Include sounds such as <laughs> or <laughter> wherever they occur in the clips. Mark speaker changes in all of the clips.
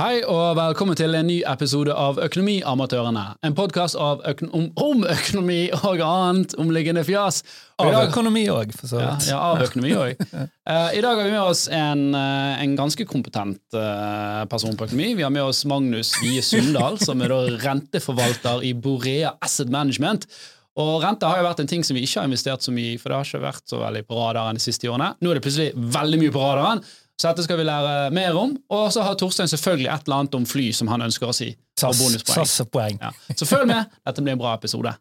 Speaker 1: Hei og velkommen til en ny episode av Økonomiamatørene. En podkast om, om, økonomi og annet omliggende fjas.
Speaker 2: Av økonomi òg, for så
Speaker 1: vidt. Ja, ja, av økonomi òg. uh, <laughs> I dag har vi med oss en, uh, en ganske kompetent uh, person på økonomi. Vi har med oss Magnus Vie Sundal, som er renteforvalter i Borea Asset Management. Og Rente har jo vært en ting som vi ikke har investert så mye i, for det har ikke vært så veldig på radaren de siste årene. Nå er det plutselig veldig mye på radaren. Så dette skal vi lære mer om. Og så har Torstein selvfølgelig et eller annet om fly som han ønsker å si.
Speaker 2: SAS-poeng.
Speaker 1: Ja. Så følg med, dette blir en bra episode.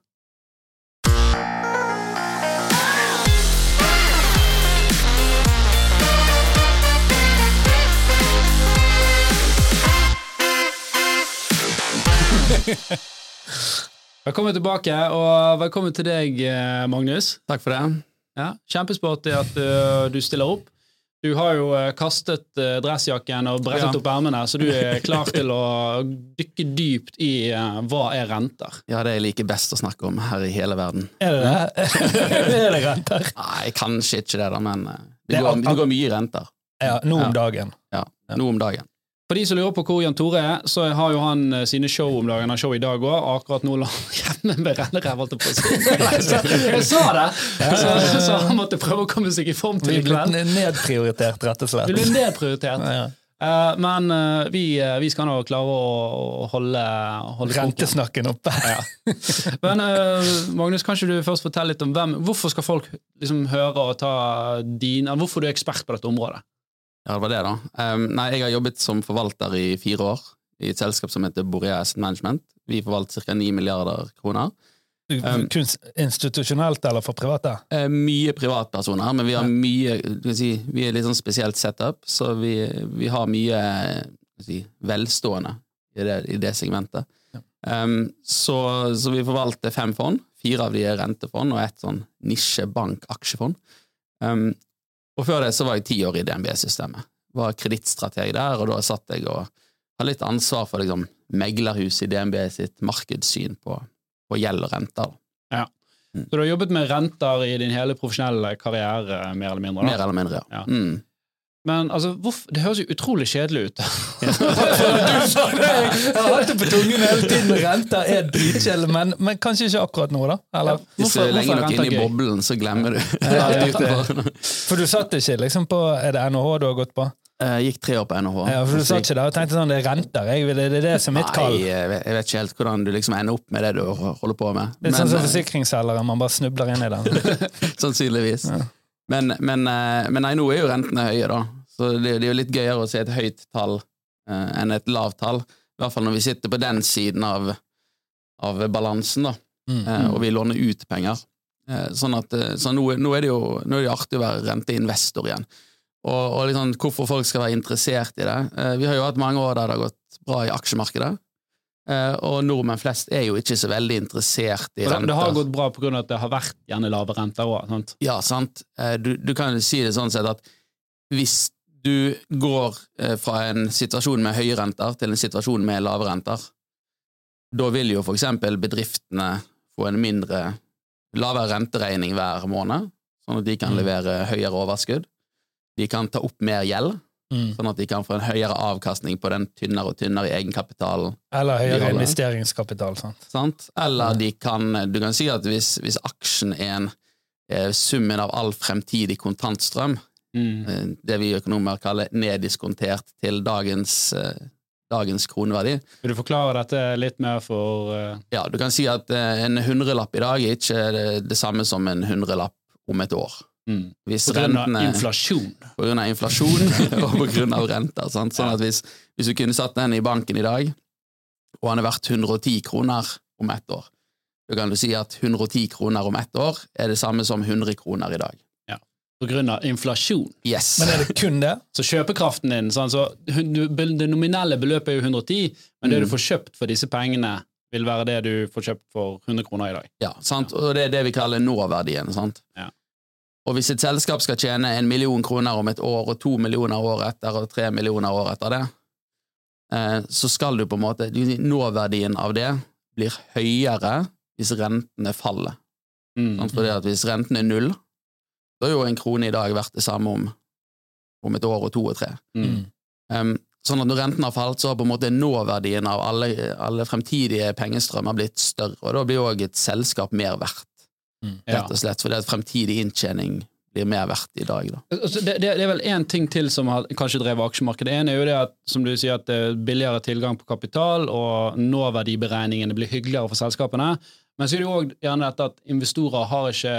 Speaker 1: velkommen tilbake, og velkommen til deg, eh, Magnus.
Speaker 3: Takk for det.
Speaker 1: Ja, Kjempesporty at du, du stiller opp. Du har jo eh, kastet eh, dressjakken og brettet ja. opp ermene, så du er <laughs> klar til å dykke dypt i uh, hva er renter.
Speaker 3: Ja, det jeg liker best å snakke om her i hele verden.
Speaker 2: Er det det? <laughs> <laughs> er det renter?
Speaker 3: Nei, kanskje ikke det, da, men det, det, går, det går, mye renter.
Speaker 2: Ja, nå om dagen.
Speaker 3: Ja, nå om dagen.
Speaker 1: For de som lurer på hvor Jan Tore er, så har jo han eh, sine show om dagen. Han har show i dag òg. Akkurat nå <laughs> hjemme med renneræv, holdt jeg på å si. <laughs> Jeg sa det! Så, så, han måtte prøve å komme seg i form til i kveld.
Speaker 2: Blitt nedprioritert, rett og slett.
Speaker 1: Vi ble nedprioritert. Ja. Uh, men uh, vi, uh, vi, skal nå klare å, å holde, holde
Speaker 2: Rentesnakken oppe.
Speaker 1: ja. Men Magnus, kanskje du først fortelle litt om hvem, hvorfor skal folk liksom høre og ta din, Hvorfor du er ekspert på dette området?
Speaker 3: Ja, det var det, da. Um, nei, jeg har jobbet som forvalter i fire år i et selskap som heter Borea Asset Management. Vi forvalter ca. 9 milliarder kroner.
Speaker 2: Um, Kun institusjonelt eller for private?
Speaker 3: Uh, mye privatpersoner, men vi har mye si, Vi er litt sånn spesielt setup, så vi, vi har mye si, velstående i det, i det segmentet. Ja. Um, så, så, vi forvalter fem fond. Fire av de er rentefond, og ett sånn nisjebank-aksjefond. Um, og før det så var jeg ti år i DNB-systemet. Var kredittstrateg der, og da satt jeg og hadde litt ansvar for liksom, meglerhuset i DNB sitt markedssyn på, på gjeld og renter.
Speaker 1: Ja. Mm. Så du har jobbet med renter i din hele profesjonelle karriere, mer eller mindre?
Speaker 3: Da? Mer eller mindre, ja. ja. Mm.
Speaker 1: Men altså, hvorfor, det høres jo utrolig kjedelig ut. <laughs>
Speaker 2: du sa det! Jeg har hatt det på tungen hele tiden. Renter er dritkjedelig, men, men, kanskje ikke akkurat nå, da? Eller,
Speaker 3: Hvis du er lenge nok inne i boblen, så glemmer du.
Speaker 2: for du satt ikke liksom på Er det NHH du har gått på?
Speaker 3: Jeg gikk tre år på NHH.
Speaker 2: Ja, for Du satt ikke der og tenkte sånn, det er renter, jeg, det er det som er mitt kall?
Speaker 3: Nei, jeg vet ikke helt hvordan du liksom ender opp med det du holder på med.
Speaker 2: Det er sånn som forsikringsselgere, man bare snubler inn i den. <laughs>
Speaker 3: Sannsynligvis. Ja. Men, men, eh, men, nei, nå er jo rentene høye, da. Så det, det er jo litt gøyere å se et høyt tall eh, enn et lavt tall. I hvert fall når vi sitter på den siden av, av balansen, da. Mm, eh, og vi låner ut penger. Eh, sånn at, eh, så nå, nå, er det jo nå er det artig å være renteinvestor igjen. Og, og liksom, hvorfor folk skal være interessert i det. Eh, vi har jo hatt mange år der det har gått bra i aksjemarkedet. Uh, og nordmenn flest er jo ikke så veldig interessert i renter.
Speaker 1: Det har gått bra pga. at det har vært gjerne lave renter òg?
Speaker 3: Ja, sant. Uh, du, du, kan jo si det sånn sett at hvis du går uh, fra en situasjon med høye renter til en situasjon med lave renter, da vil jo for eksempel bedriftene få en mindre lavere renteregning hver måned, sånn at de kan mm. levere høyere overskudd. De kan ta opp mer gjeld, Mm. Sånn at de kan få en høyere avkastning på den tynnere og tynnere egenkapitalen.
Speaker 2: Eller høyere investeringskapital. sant?
Speaker 3: sant? Eller de kan, du kan si at hvis, hvis aksjen er en eh, summen av all fremtidig kontantstrøm, mm. Eh, det vi økonomer kaller neddiskontert til dagens, eh, dagens kroneverdi
Speaker 1: Vil du forklare dette litt mer for eh...
Speaker 3: Ja, du kan si at en hundrelapp i dag er ikke det, det samme som en hundrelapp om et år.
Speaker 1: Mm. Hvis på grunn av inflasjon.
Speaker 3: På grunn av inflasjon <laughs> og på grunn av renter. Sant? Sånn at hvis, hvis, du kunne satt den i banken i dag, og han er verdt 110 kroner om ett år, da kan du si at 110 kroner om ett år er det samme som 100 kroner i dag.
Speaker 1: Ja, På grunn av inflasjon.
Speaker 3: Yes.
Speaker 2: Men er det kun det? <laughs>
Speaker 1: Så kjøpekraften din sånn, så Det nominelle beløpet er jo 110, men det mm. du får kjøpt for disse pengene, vil være det du får kjøpt for 100 kroner i dag.
Speaker 3: Ja, sant? og det er det vi kaller nåverdien. sant?
Speaker 1: Ja.
Speaker 3: Og hvis et selskap skal tjene en million kroner om et år, og to millioner år etter, og tre millioner år etter det, eh, så skal du på en måte Nåverdien av det blir høyere hvis rentene faller. Mm. Fordi at hvis renten er null, da er jo en krone i dag verdt det samme om, om et år og to og tre. Mm. Um, Sånn at når renten har falt, så har på en måte nåverdien av alle, alle fremtidige pengestrømmer blitt større, og da blir òg et selskap mer verdt. Rett og slett, fordi at fremtidig inntjening blir mer verdt i dag. Da.
Speaker 1: Altså, Det, det, er vel én ting til som har kanskje drevet aksjemarkedet. Det ene er jo det at som du sier, at det er billigere tilgang på kapital, og nåverdiberegningene blir hyggeligere for selskapene. Men så er det jo òg gjerne dette at investorer har ikke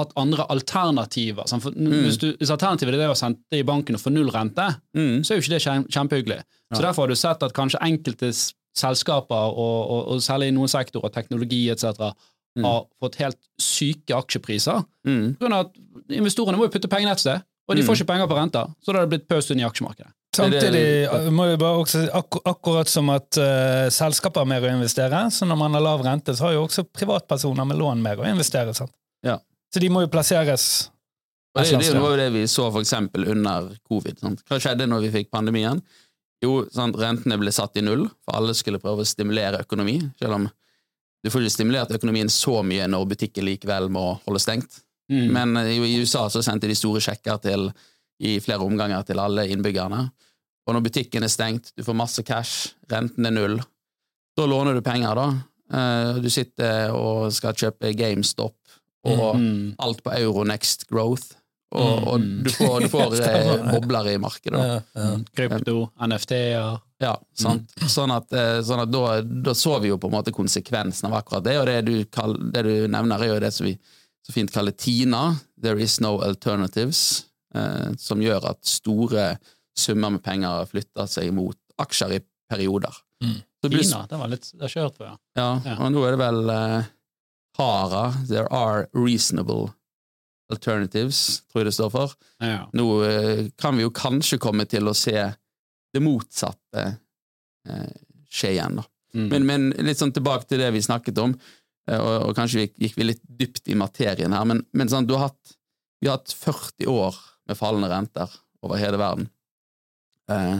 Speaker 1: hatt andre alternativer. For hvis, du, hvis alternativet er det å sende i banken og få null rente,
Speaker 3: Mm.
Speaker 1: så er jo ikke det kjem- kjempehyggelig. Så
Speaker 3: Ja.
Speaker 1: Derfor har du sett at kanskje enkelte selskaper, og, og, og særlig i noen sektorer, teknologi etc.,
Speaker 3: Mm.
Speaker 1: har fått helt syke aksjepriser.
Speaker 3: Mm.
Speaker 1: På grunn av at investorene må jo putte pengene et sted, og de
Speaker 3: Mm.
Speaker 1: får ikke penger på renter. Så da har det blitt pøst inn i aksjemarkedet.
Speaker 2: Samtidig uh, må vi bare også, akkur akkurat som at uh, selskaper har mer å investere, så når man har lav rente, så har jo også privatpersoner med lån mer å investere. Sant?
Speaker 3: Ja.
Speaker 2: Så de må jo plasseres
Speaker 3: Og det,
Speaker 2: et
Speaker 3: det
Speaker 2: var
Speaker 3: jo det vi så for eksempel under covid. Sant? Hva skjedde når vi fikk pandemien? Jo, sant, rentene ble satt i null, for alle skulle prøve å stimulere økonomi, selv om du får ikke stimulert økonomien så mye når butikken likevel må holde stengt.
Speaker 1: Mm.
Speaker 3: Men i, i USA så sendte de store sjekker til, i flere omganger til alle innbyggerne. Og når butikken er stengt, du får masse cash, renten er null, da låner du penger, da. Eh, Du sitter og skal kjøpe GameStop og
Speaker 1: Mm.
Speaker 3: alt på Euronext Growth, og,
Speaker 1: Mm.
Speaker 3: og du får, du får <laughs> eh, bobler i markedet.
Speaker 2: Ja, ja.
Speaker 1: Krypto, NFT-er
Speaker 3: Ja, sant? Sånn at, eh, sånn at da, da så vi jo på en måte konsekvensen av akkurat det, og det du, kall, det du nevner, er jo det som vi så fint kaller TINA, There is no alternatives, eh, som gjør at store summer med penger flytter seg mot aksjer i perioder.
Speaker 2: Mm.
Speaker 3: Blir-
Speaker 1: Kina, det var litt, det har hørt ja.
Speaker 3: Ja,
Speaker 1: Ja.
Speaker 3: og nå er det vel eh, HARA, There are reasonable alternatives, tror jeg det står for.
Speaker 1: Ja.
Speaker 3: Nå eh, kan vi jo kanskje komme til å se det motsatte eh, skje igjen, da.
Speaker 1: Mm.
Speaker 3: Men, men litt sånn tilbake til det vi snakket om, eh, og, og kanskje gikk, gikk vi litt dypt i materien her, men, men sånn, du har hatt, vi har hatt 40 år med fallende renter over hele verden. Eh,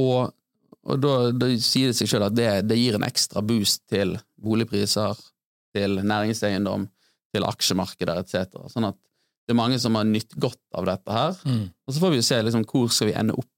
Speaker 3: og og da, da sier det seg sjøl at det, det gir en ekstra boost til boligpriser, til næringseiendom, til aksjemarkeder etc. Sånn at det er mange som har nytt godt av dette her.
Speaker 2: Mm.
Speaker 3: Og så får vi jo se liksom, hvor skal vi ende opp,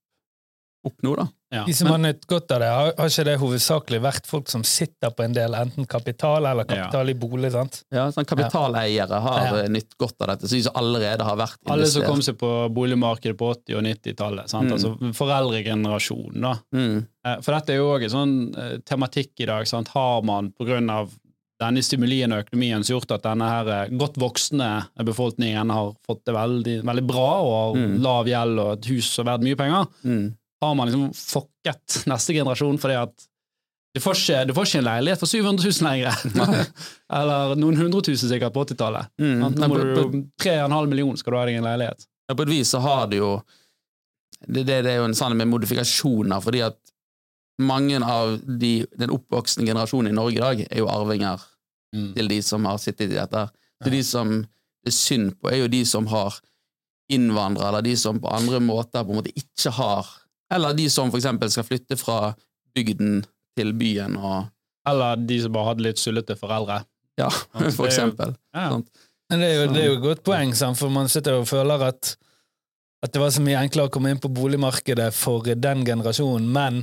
Speaker 3: opp nå, da.
Speaker 1: Ja.
Speaker 2: De som har nytt godt av det, har, har ikke det hovedsakelig vært folk som sitter på en del enten kapital eller kapital i bolig? sant?
Speaker 3: Ja, sånn Kapitaleiere har
Speaker 2: Ja.
Speaker 3: eh, nytt godt av dette, så de som allerede har vært investert.
Speaker 1: Alle som kom seg på boligmarkedet på 80- og 90-tallet. sant?
Speaker 3: Mm.
Speaker 1: Altså foreldregenerasjonen, da.
Speaker 3: Mm,
Speaker 1: Eh, For dette er jo òg en sånn eh, tematikk i dag. Sant? Har man av denne stimulien og økonomien som har gjort at denne her godt voksne befolkningen har fått det veldig, veldig bra og har
Speaker 3: Mm.
Speaker 1: lav gjeld og et hus som er verdt mye penger,
Speaker 3: mm,
Speaker 1: har man liksom fucket neste generasjon fordi at du får ikke, du får ikke en leilighet for 700 000 lenger. <laughs> Eller noen hundre tusen sikkert på 80-tallet.
Speaker 3: mm.
Speaker 1: Nå må du
Speaker 3: på,
Speaker 1: jo 3,5 millioner skal du ha deg en leilighet.
Speaker 3: ja, på et vis så har du jo det, det, det er jo en sannhet med modifikasjoner, fordi at mange av de, den oppvoksende generasjonen i Norge i dag er jo arvinger
Speaker 1: Mm.
Speaker 3: til de som har sittet i dette. Så de som det er synd på, er jo de som har innvandrere, eller de som på andre måter på en måte ikke har Eller de som eksempel skal flytte fra bygden til byen og
Speaker 1: Eller de som bare hadde litt sullete foreldre.
Speaker 3: Ja, <laughs> for
Speaker 1: jo-
Speaker 3: eksempel.
Speaker 1: Ja.
Speaker 2: Men det er jo, det er jo et godt poeng, sant? for man sitter og føler at, at det var så mye enklere å komme inn på boligmarkedet for den generasjonen, men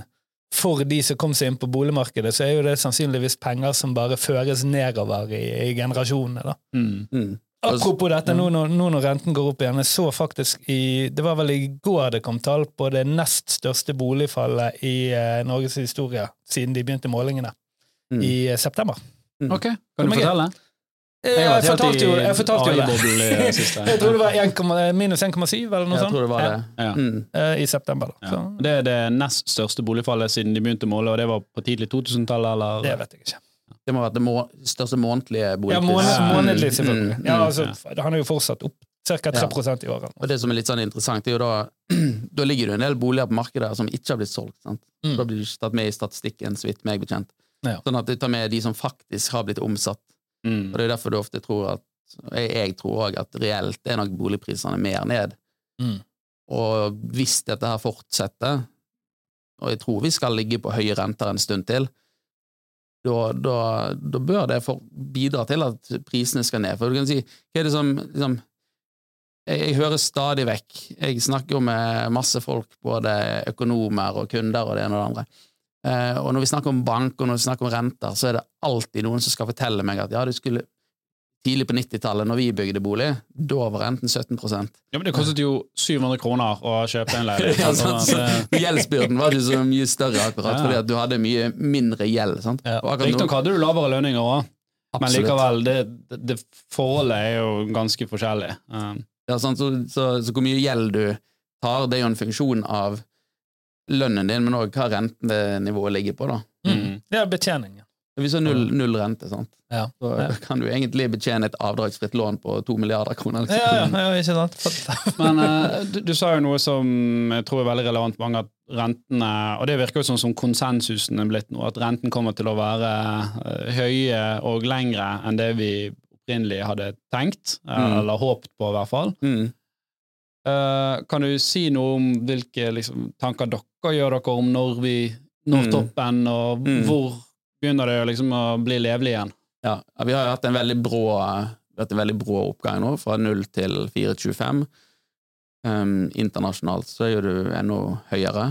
Speaker 2: for de som kom seg inn på boligmarkedet, så er jo det sannsynligvis penger som bare føres nedover i, i generasjonene. da.
Speaker 1: Mm.
Speaker 3: Mm.
Speaker 2: Apropos dette, nå når, nå når renten går opp igjen, jeg så faktisk i Det var vel i går det kom tall på det nest største boligfallet i eh, Norges historie siden de begynte målingene,
Speaker 3: Mm.
Speaker 2: i eh, september.
Speaker 1: Ok, kan du fortelle? Jeg,
Speaker 2: Jeg
Speaker 1: Jeg
Speaker 2: fortalte jo, jeg fortalte jo det. <laughs>
Speaker 1: Siste.
Speaker 2: Jeg tror det var 1, minus 1,7 eller noe
Speaker 3: Jeg
Speaker 2: sånt
Speaker 3: tror det var
Speaker 2: Ja,
Speaker 3: det.
Speaker 1: Ja.
Speaker 3: Mm.
Speaker 2: eh, i september. da.
Speaker 1: Ja.
Speaker 2: Så,
Speaker 1: Det er det nest største boligfallet siden de begynte å måle, og det var på tidlig 2000-tallet, eller?
Speaker 2: det vet jeg ikke.
Speaker 3: Det må ha vært det må største månedlige
Speaker 2: Ja,
Speaker 3: boligpris.
Speaker 2: måned,
Speaker 1: Ja.
Speaker 2: månedlig, selvfølgelig.
Speaker 3: Mm,
Speaker 2: Ja,
Speaker 3: mm.
Speaker 2: altså, Han er jo fortsatt opp ca. 3% i året.
Speaker 3: Og det som er litt sånn interessant, er jo da <clears throat> Da ligger det en del boliger på markedet som ikke har blitt solgt. sant?
Speaker 2: Mm.
Speaker 3: Da blir du ikke tatt med i statistikken, så vidt meg bekjent.
Speaker 2: Ja.
Speaker 3: Sånn at du tar med de som faktisk har blitt omsatt.
Speaker 1: Mm.
Speaker 3: Og det er derfor du ofte tror at Jeg, jeg tror òg at reelt er nok boligprisene mer ned.
Speaker 2: Mm.
Speaker 3: Og hvis dette her fortsetter, og jeg tror vi skal ligge på høye renter en stund til, da, da, da bør det for, bidra til at prisene skal ned. For du kan si, hva er det som liksom, jeg, jeg hører stadig vekk Jeg snakker jo med masse folk, både økonomer og kunder og det ene og det andre. Eh, og når vi snakker om bank og når vi snakker om renter, så er det alltid noen som skal fortelle meg at ja, du skulle tidlig på 90-tallet, når vi bygde bolig, da var renten 17%
Speaker 1: Ja, men Det kostet jo 700 kroner å kjøpe en leilighet. <laughs>
Speaker 3: ja,
Speaker 1: altså,
Speaker 3: sant? Gjeldsbyrden var ikke så mye større, akkurat,
Speaker 1: Ja.
Speaker 3: fordi at du hadde mye mindre gjeld. Sant?
Speaker 2: Ja.
Speaker 1: Riktignok hadde du lavere lønninger òg, men likevel, det, det, det forholdet er jo ganske forskjellig. Um,
Speaker 3: Ja, sant? Så, så, så hvor mye gjeld du tar, det er jo en funksjon av lønnen din, men òg hva rentenivået ligger på. da.
Speaker 1: mm.
Speaker 2: Det er betjeningen.
Speaker 3: Hvis du har null, null rente, sant?
Speaker 2: Ja.
Speaker 3: så kan du egentlig betjene et avdragsfritt lån på to milliarder kroner. liksom.
Speaker 2: Ja, ja, ja, ikke sant? <laughs>
Speaker 1: Men uh, du, du sa jo noe som jeg tror er veldig relevant for mange, at rentene Og det virker jo sånn som konsensusen er blitt nå, at renten kommer til å være eh, høye og lengre enn det vi opprinnelig hadde tenkt, eh,
Speaker 3: Mm.
Speaker 1: eller håpet på, i hvert fall.
Speaker 3: Mm.
Speaker 1: Uh, kan du si noe om hvilke liksom, tanker dere gjør dere om når vi når
Speaker 3: Mm.
Speaker 1: toppen, og
Speaker 3: Mm.
Speaker 1: hvor begynner det liksom å bli levelig igjen?
Speaker 3: Ja, ja, vi har jo hatt en veldig brå, hatt en veldig brå oppgang nå, fra 0 til 4,25. Um, internasjonalt så er jo du enda høyere.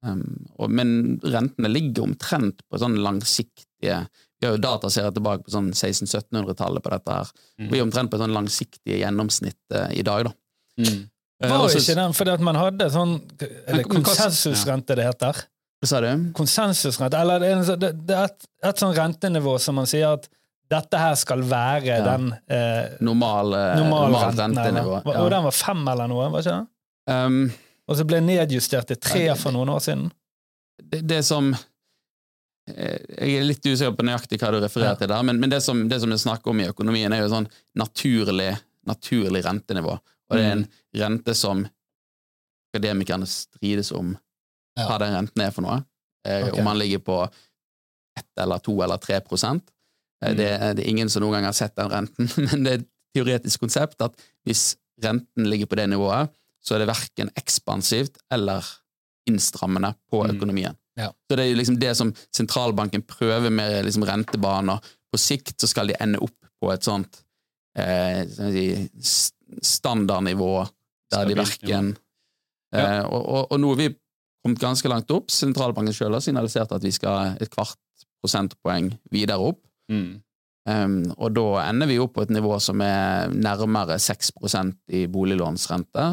Speaker 3: Um, og, men rentene ligger omtrent på sånn langsiktige Vi har jo dataserier tilbake på sånn 1600-1700-tallet på dette her.
Speaker 1: Mm.
Speaker 3: Vi er omtrent på sånn langsiktige gjennomsnitt uh, i dag, da.
Speaker 1: Mm.
Speaker 3: Eh,
Speaker 2: Var jo ikke den fordi at man hadde sånn Er det
Speaker 1: hva-
Speaker 2: konsensusrente det heter?
Speaker 3: Sa du?
Speaker 2: Konsensusrente, eller det er, en sånn- det, er et, et sånn rentenivå som man sier at dette her skal være
Speaker 3: Ja.
Speaker 2: den eh,
Speaker 3: Normal, eh,
Speaker 2: normale
Speaker 3: rentenivået.
Speaker 2: Ja. Og den var fem eller noe, var ikke det?
Speaker 3: Um,
Speaker 2: Og så ble nedjustert til tre for noen år siden.
Speaker 3: det, det som eh, Jeg er litt usikker på nøyaktig hva du refererer
Speaker 2: Ja.
Speaker 3: til der, men, men det som det som vi snakker om i økonomien, er jo sånn naturlig, naturlig rentenivå. Og det er en rente som akademikerne strides om
Speaker 2: Ja.
Speaker 3: hva den renten er for noe. Eh,
Speaker 2: Ok.
Speaker 3: Om man ligger på ett eller to eller tre prosent. Eh, det,
Speaker 2: Mm.
Speaker 3: det er ingen som noen gang har sett den renten, <laughs> men det er et teoretisk konsept at hvis renten ligger på det nivået, så er det verken ekspansivt eller innstrammende på
Speaker 1: Mm.
Speaker 3: økonomien.
Speaker 2: Ja.
Speaker 3: Så det er jo liksom det som sentralbanken prøver med liksom rentebaner. På sikt så skal de ende opp på et sånt eh, standardnivå der de verken eh, og, og, og har vi kommet ganske langt opp. Sentralbanken selv har signalisert at vi skal et kvart prosentpoeng videre opp.
Speaker 1: Mm.
Speaker 3: Um, og da ender vi opp på et nivå som er nærmere 6% i boliglånsrente.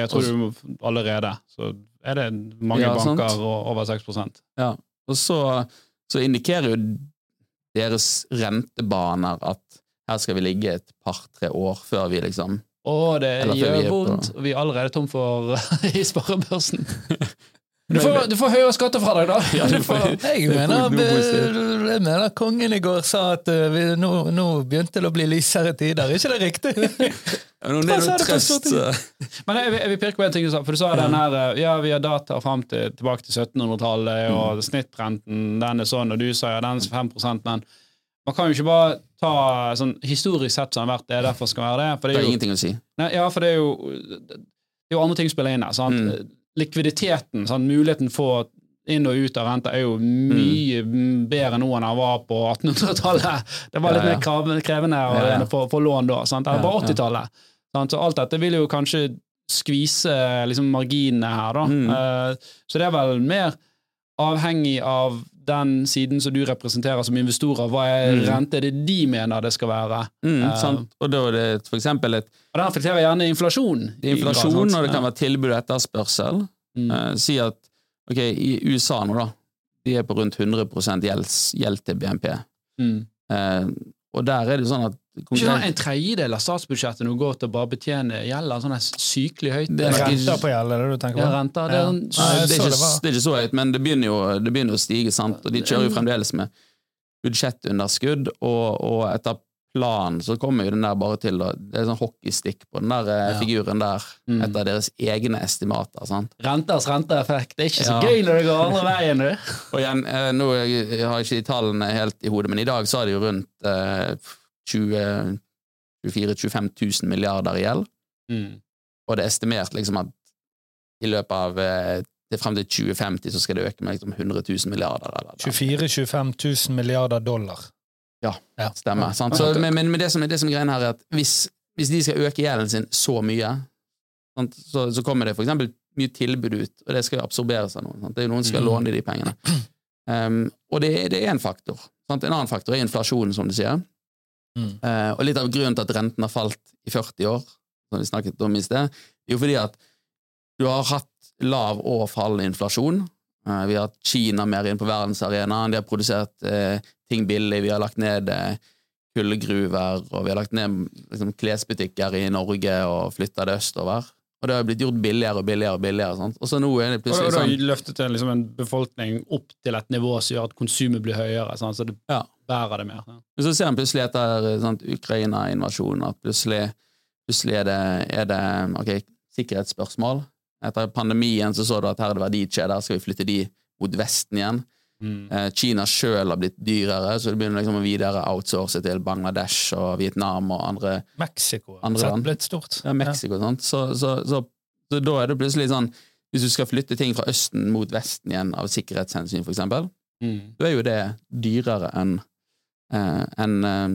Speaker 1: Jeg tror du allerede så er det mange
Speaker 3: Ja,
Speaker 1: banker over 6%
Speaker 3: Ja. Og så, så indikerer jo deres rentebaner at her skal vi ligge et par-tre år før vi liksom
Speaker 1: Å, det
Speaker 3: vi
Speaker 1: gjør
Speaker 3: er
Speaker 1: vondt. Vi er allerede tom for <laughs> i sparebørsen. <laughs> Du får, du får høyere skattefradrag, da!
Speaker 3: Ja, du får-
Speaker 2: Jeg
Speaker 3: er
Speaker 2: mener, jeg mener kongen i går sa at eh, vi, nå, nå begynte det å bli lysere tider. Er ikke det riktig?
Speaker 3: Ja, nå, <laughs> det er
Speaker 2: det
Speaker 3: trøst.
Speaker 1: Men jeg, jeg vil pirke på en ting du sa, for du sa den her eh, Ja, vi har data frem til, tilbake til 1700-tallet, og snittrenten den er sånn, og du sa ja, den er 5 men man kan jo ikke bare ta sånn historisk sett som har vært, det er derfor skal være det. For
Speaker 3: Det
Speaker 1: det er jo,
Speaker 3: ingenting å si.
Speaker 1: nei, ja, for det er jo Det er jo andre ting som spiller inn her. Sant?
Speaker 3: Mm.
Speaker 1: Likviditeten, sånn, muligheten for inn og ut av renta er jo mye bedre nå enn den var på 1800-tallet. Det var litt
Speaker 3: Ja, ja.
Speaker 1: mer krevende å-
Speaker 3: Ja,
Speaker 1: for lån da. Sant? Eller på
Speaker 3: Ja, ja.
Speaker 1: 80-tallet. Sant? Så alt dette vil jo kanskje skvise liksom, marginene her, da.
Speaker 3: Mm.
Speaker 1: Uh, så det er vel mer avhengig av den siden som du representerer som investorer. Hva er
Speaker 3: Mm.
Speaker 1: rente det de mener det skal være?
Speaker 3: Mm,
Speaker 1: uh,
Speaker 3: sant? Og da er det for eksempel et
Speaker 1: Og den reflekterer gjerne inflasjon.
Speaker 3: det er inflasjon, og det kan være tilbud og etterspørsel.
Speaker 1: Mm.
Speaker 3: Uh, si at ok, i USA nå, da, de er på rundt 100 gjelds, gjeld til BNP.
Speaker 1: Mm.
Speaker 3: Eh, og der er det sånn at
Speaker 1: En tredjedel av statsbudsjettet nå går til å bare betjene gjelda. Sånn sykelig høyt.
Speaker 3: Det er nok
Speaker 2: Renter på gjeld, er det du tenker
Speaker 1: Ja,
Speaker 2: på?
Speaker 1: renter. Det er
Speaker 2: Ja.
Speaker 1: sånn
Speaker 2: Nei,
Speaker 3: det, er ikke,
Speaker 2: det
Speaker 3: det er ikke så høyt, men det begynner jo, det begynner å stige, sant? og de kjører jo fremdeles med budsjettunderskudd, og, og etter planen så kommer jo den der bare til å Det er sånn hockeystikk på den der eh,
Speaker 2: Ja.
Speaker 3: figuren der,
Speaker 1: Mm.
Speaker 3: etter deres egne estimater. sant?
Speaker 1: Renters renteeffekt. Det er ikke så
Speaker 3: Ja.
Speaker 1: gøy når det går andre veien, du. <laughs>
Speaker 3: Og igjen, eh, nå jeg, jeg har ikke de tallene helt i hodet, men i dag så er det jo rundt eh, 20 24 000-25 000 milliarder i gjeld,
Speaker 1: Mm.
Speaker 3: og det er estimert liksom at i løpet av eh, til frem til 2050 så skal det øke med liksom 100 000 milliarder. Eller,
Speaker 2: 24 000-25 000 milliarder dollar.
Speaker 3: Stemmer. Sant? Så, men men, det, som, det som er greien her, er at hvis, hvis de skal øke gjelden sin så mye, sant, så, så kommer det for eksempel mye tilbud ut, og det skal absorberes av noen. Sant? Det er jo noen som skal
Speaker 2: Mm.
Speaker 3: låne de pengene. Um, og det, det er en faktor. Sant? En annen faktor er inflasjonen, som du sier.
Speaker 2: Mm.
Speaker 3: Eh, og litt av grunnen til at renten har falt i 40 år, som vi snakket om i sted, er jo fordi at du har hatt lav og fallende inflasjon. Eh, vi har hatt Kina mer inn på verdensarenaen, de har produsert eh, ting billig, vi har lagt ned kullgruver, og vi har lagt ned liksom, klesbutikker i Norge og flytta det østover. Og det har blitt gjort billigere og billigere og billigere. Sant? Og så nå er det
Speaker 1: plutselig
Speaker 3: plutselig
Speaker 1: og da
Speaker 3: har
Speaker 1: løftet en, liksom en befolkning opp til et nivå som gjør at konsumet blir høyere, Sant? så det
Speaker 3: Ja.
Speaker 1: Bærer det mer. Ja.
Speaker 3: Men så ser en plutselig etter sant, Ukraina-invasjonen at plutselig, plutselig er det, er det okay, sikkerhetsspørsmål. Etter pandemien så så du at her er det verdikjeder, skal vi flytte de mot Vesten igjen?
Speaker 1: Mm.
Speaker 3: Eh, Kina sjøl har blitt dyrere, så det begynner liksom å videre outsource til Bangladesh og Vietnam og andre
Speaker 2: Mexico
Speaker 3: Andre land.
Speaker 2: blitt stort.
Speaker 3: ja, Mexico ja. sånt. Så, så, så, så da er det plutselig sånn Hvis du skal flytte ting fra Østen mot Vesten igjen av sikkerhetshensyn, for eksempel,
Speaker 1: Mm.
Speaker 3: så er jo det dyrere enn eh, enn, eh,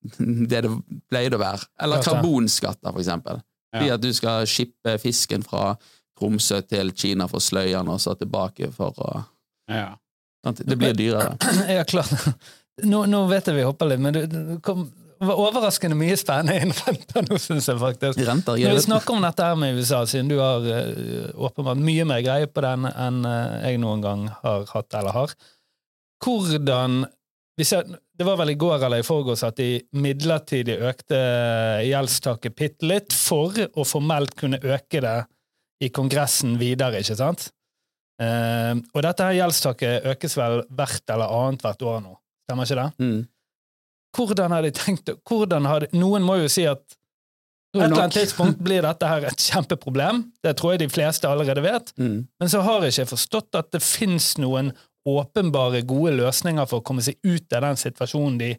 Speaker 3: <laughs> det det pleide å være. Eller karbonskatter, for eksempel. Fordi
Speaker 1: Ja.
Speaker 3: at du skal shippe fisken fra Tromsø til Kina for å og så tilbake for å
Speaker 1: Ja.
Speaker 3: Det blir dyrere. <clears throat>
Speaker 2: Ja, klart. Nå, nå vet jeg vi hopper litt, men det, kom, var overraskende mye spennende innen renter nå, <laughs> syns jeg faktisk.
Speaker 3: Renter
Speaker 2: Når vi snakker om dette her med USA, siden du har eh, åpenbart mye mer greie på den enn eh, jeg noen gang har hatt eller har, hvordan vi ser, Det var vel i går eller i forgårs at de midlertidig økte gjeldstaket bitte litt for å formelt kunne øke det i Kongressen videre, ikke sant? Eh, og dette her gjeldstaket økes vel hvert eller annet hvert år nå, stemmer ikke det?
Speaker 3: mm.
Speaker 2: Hvordan har de tenkt hvordan har de, Noen må jo si at et eller annet <laughs> tidspunkt blir dette her et kjempeproblem. Det tror jeg de fleste allerede vet.
Speaker 3: Mm.
Speaker 2: Men så har jeg ikke forstått at det fins noen åpenbare, gode løsninger for å komme seg ut av den situasjonen de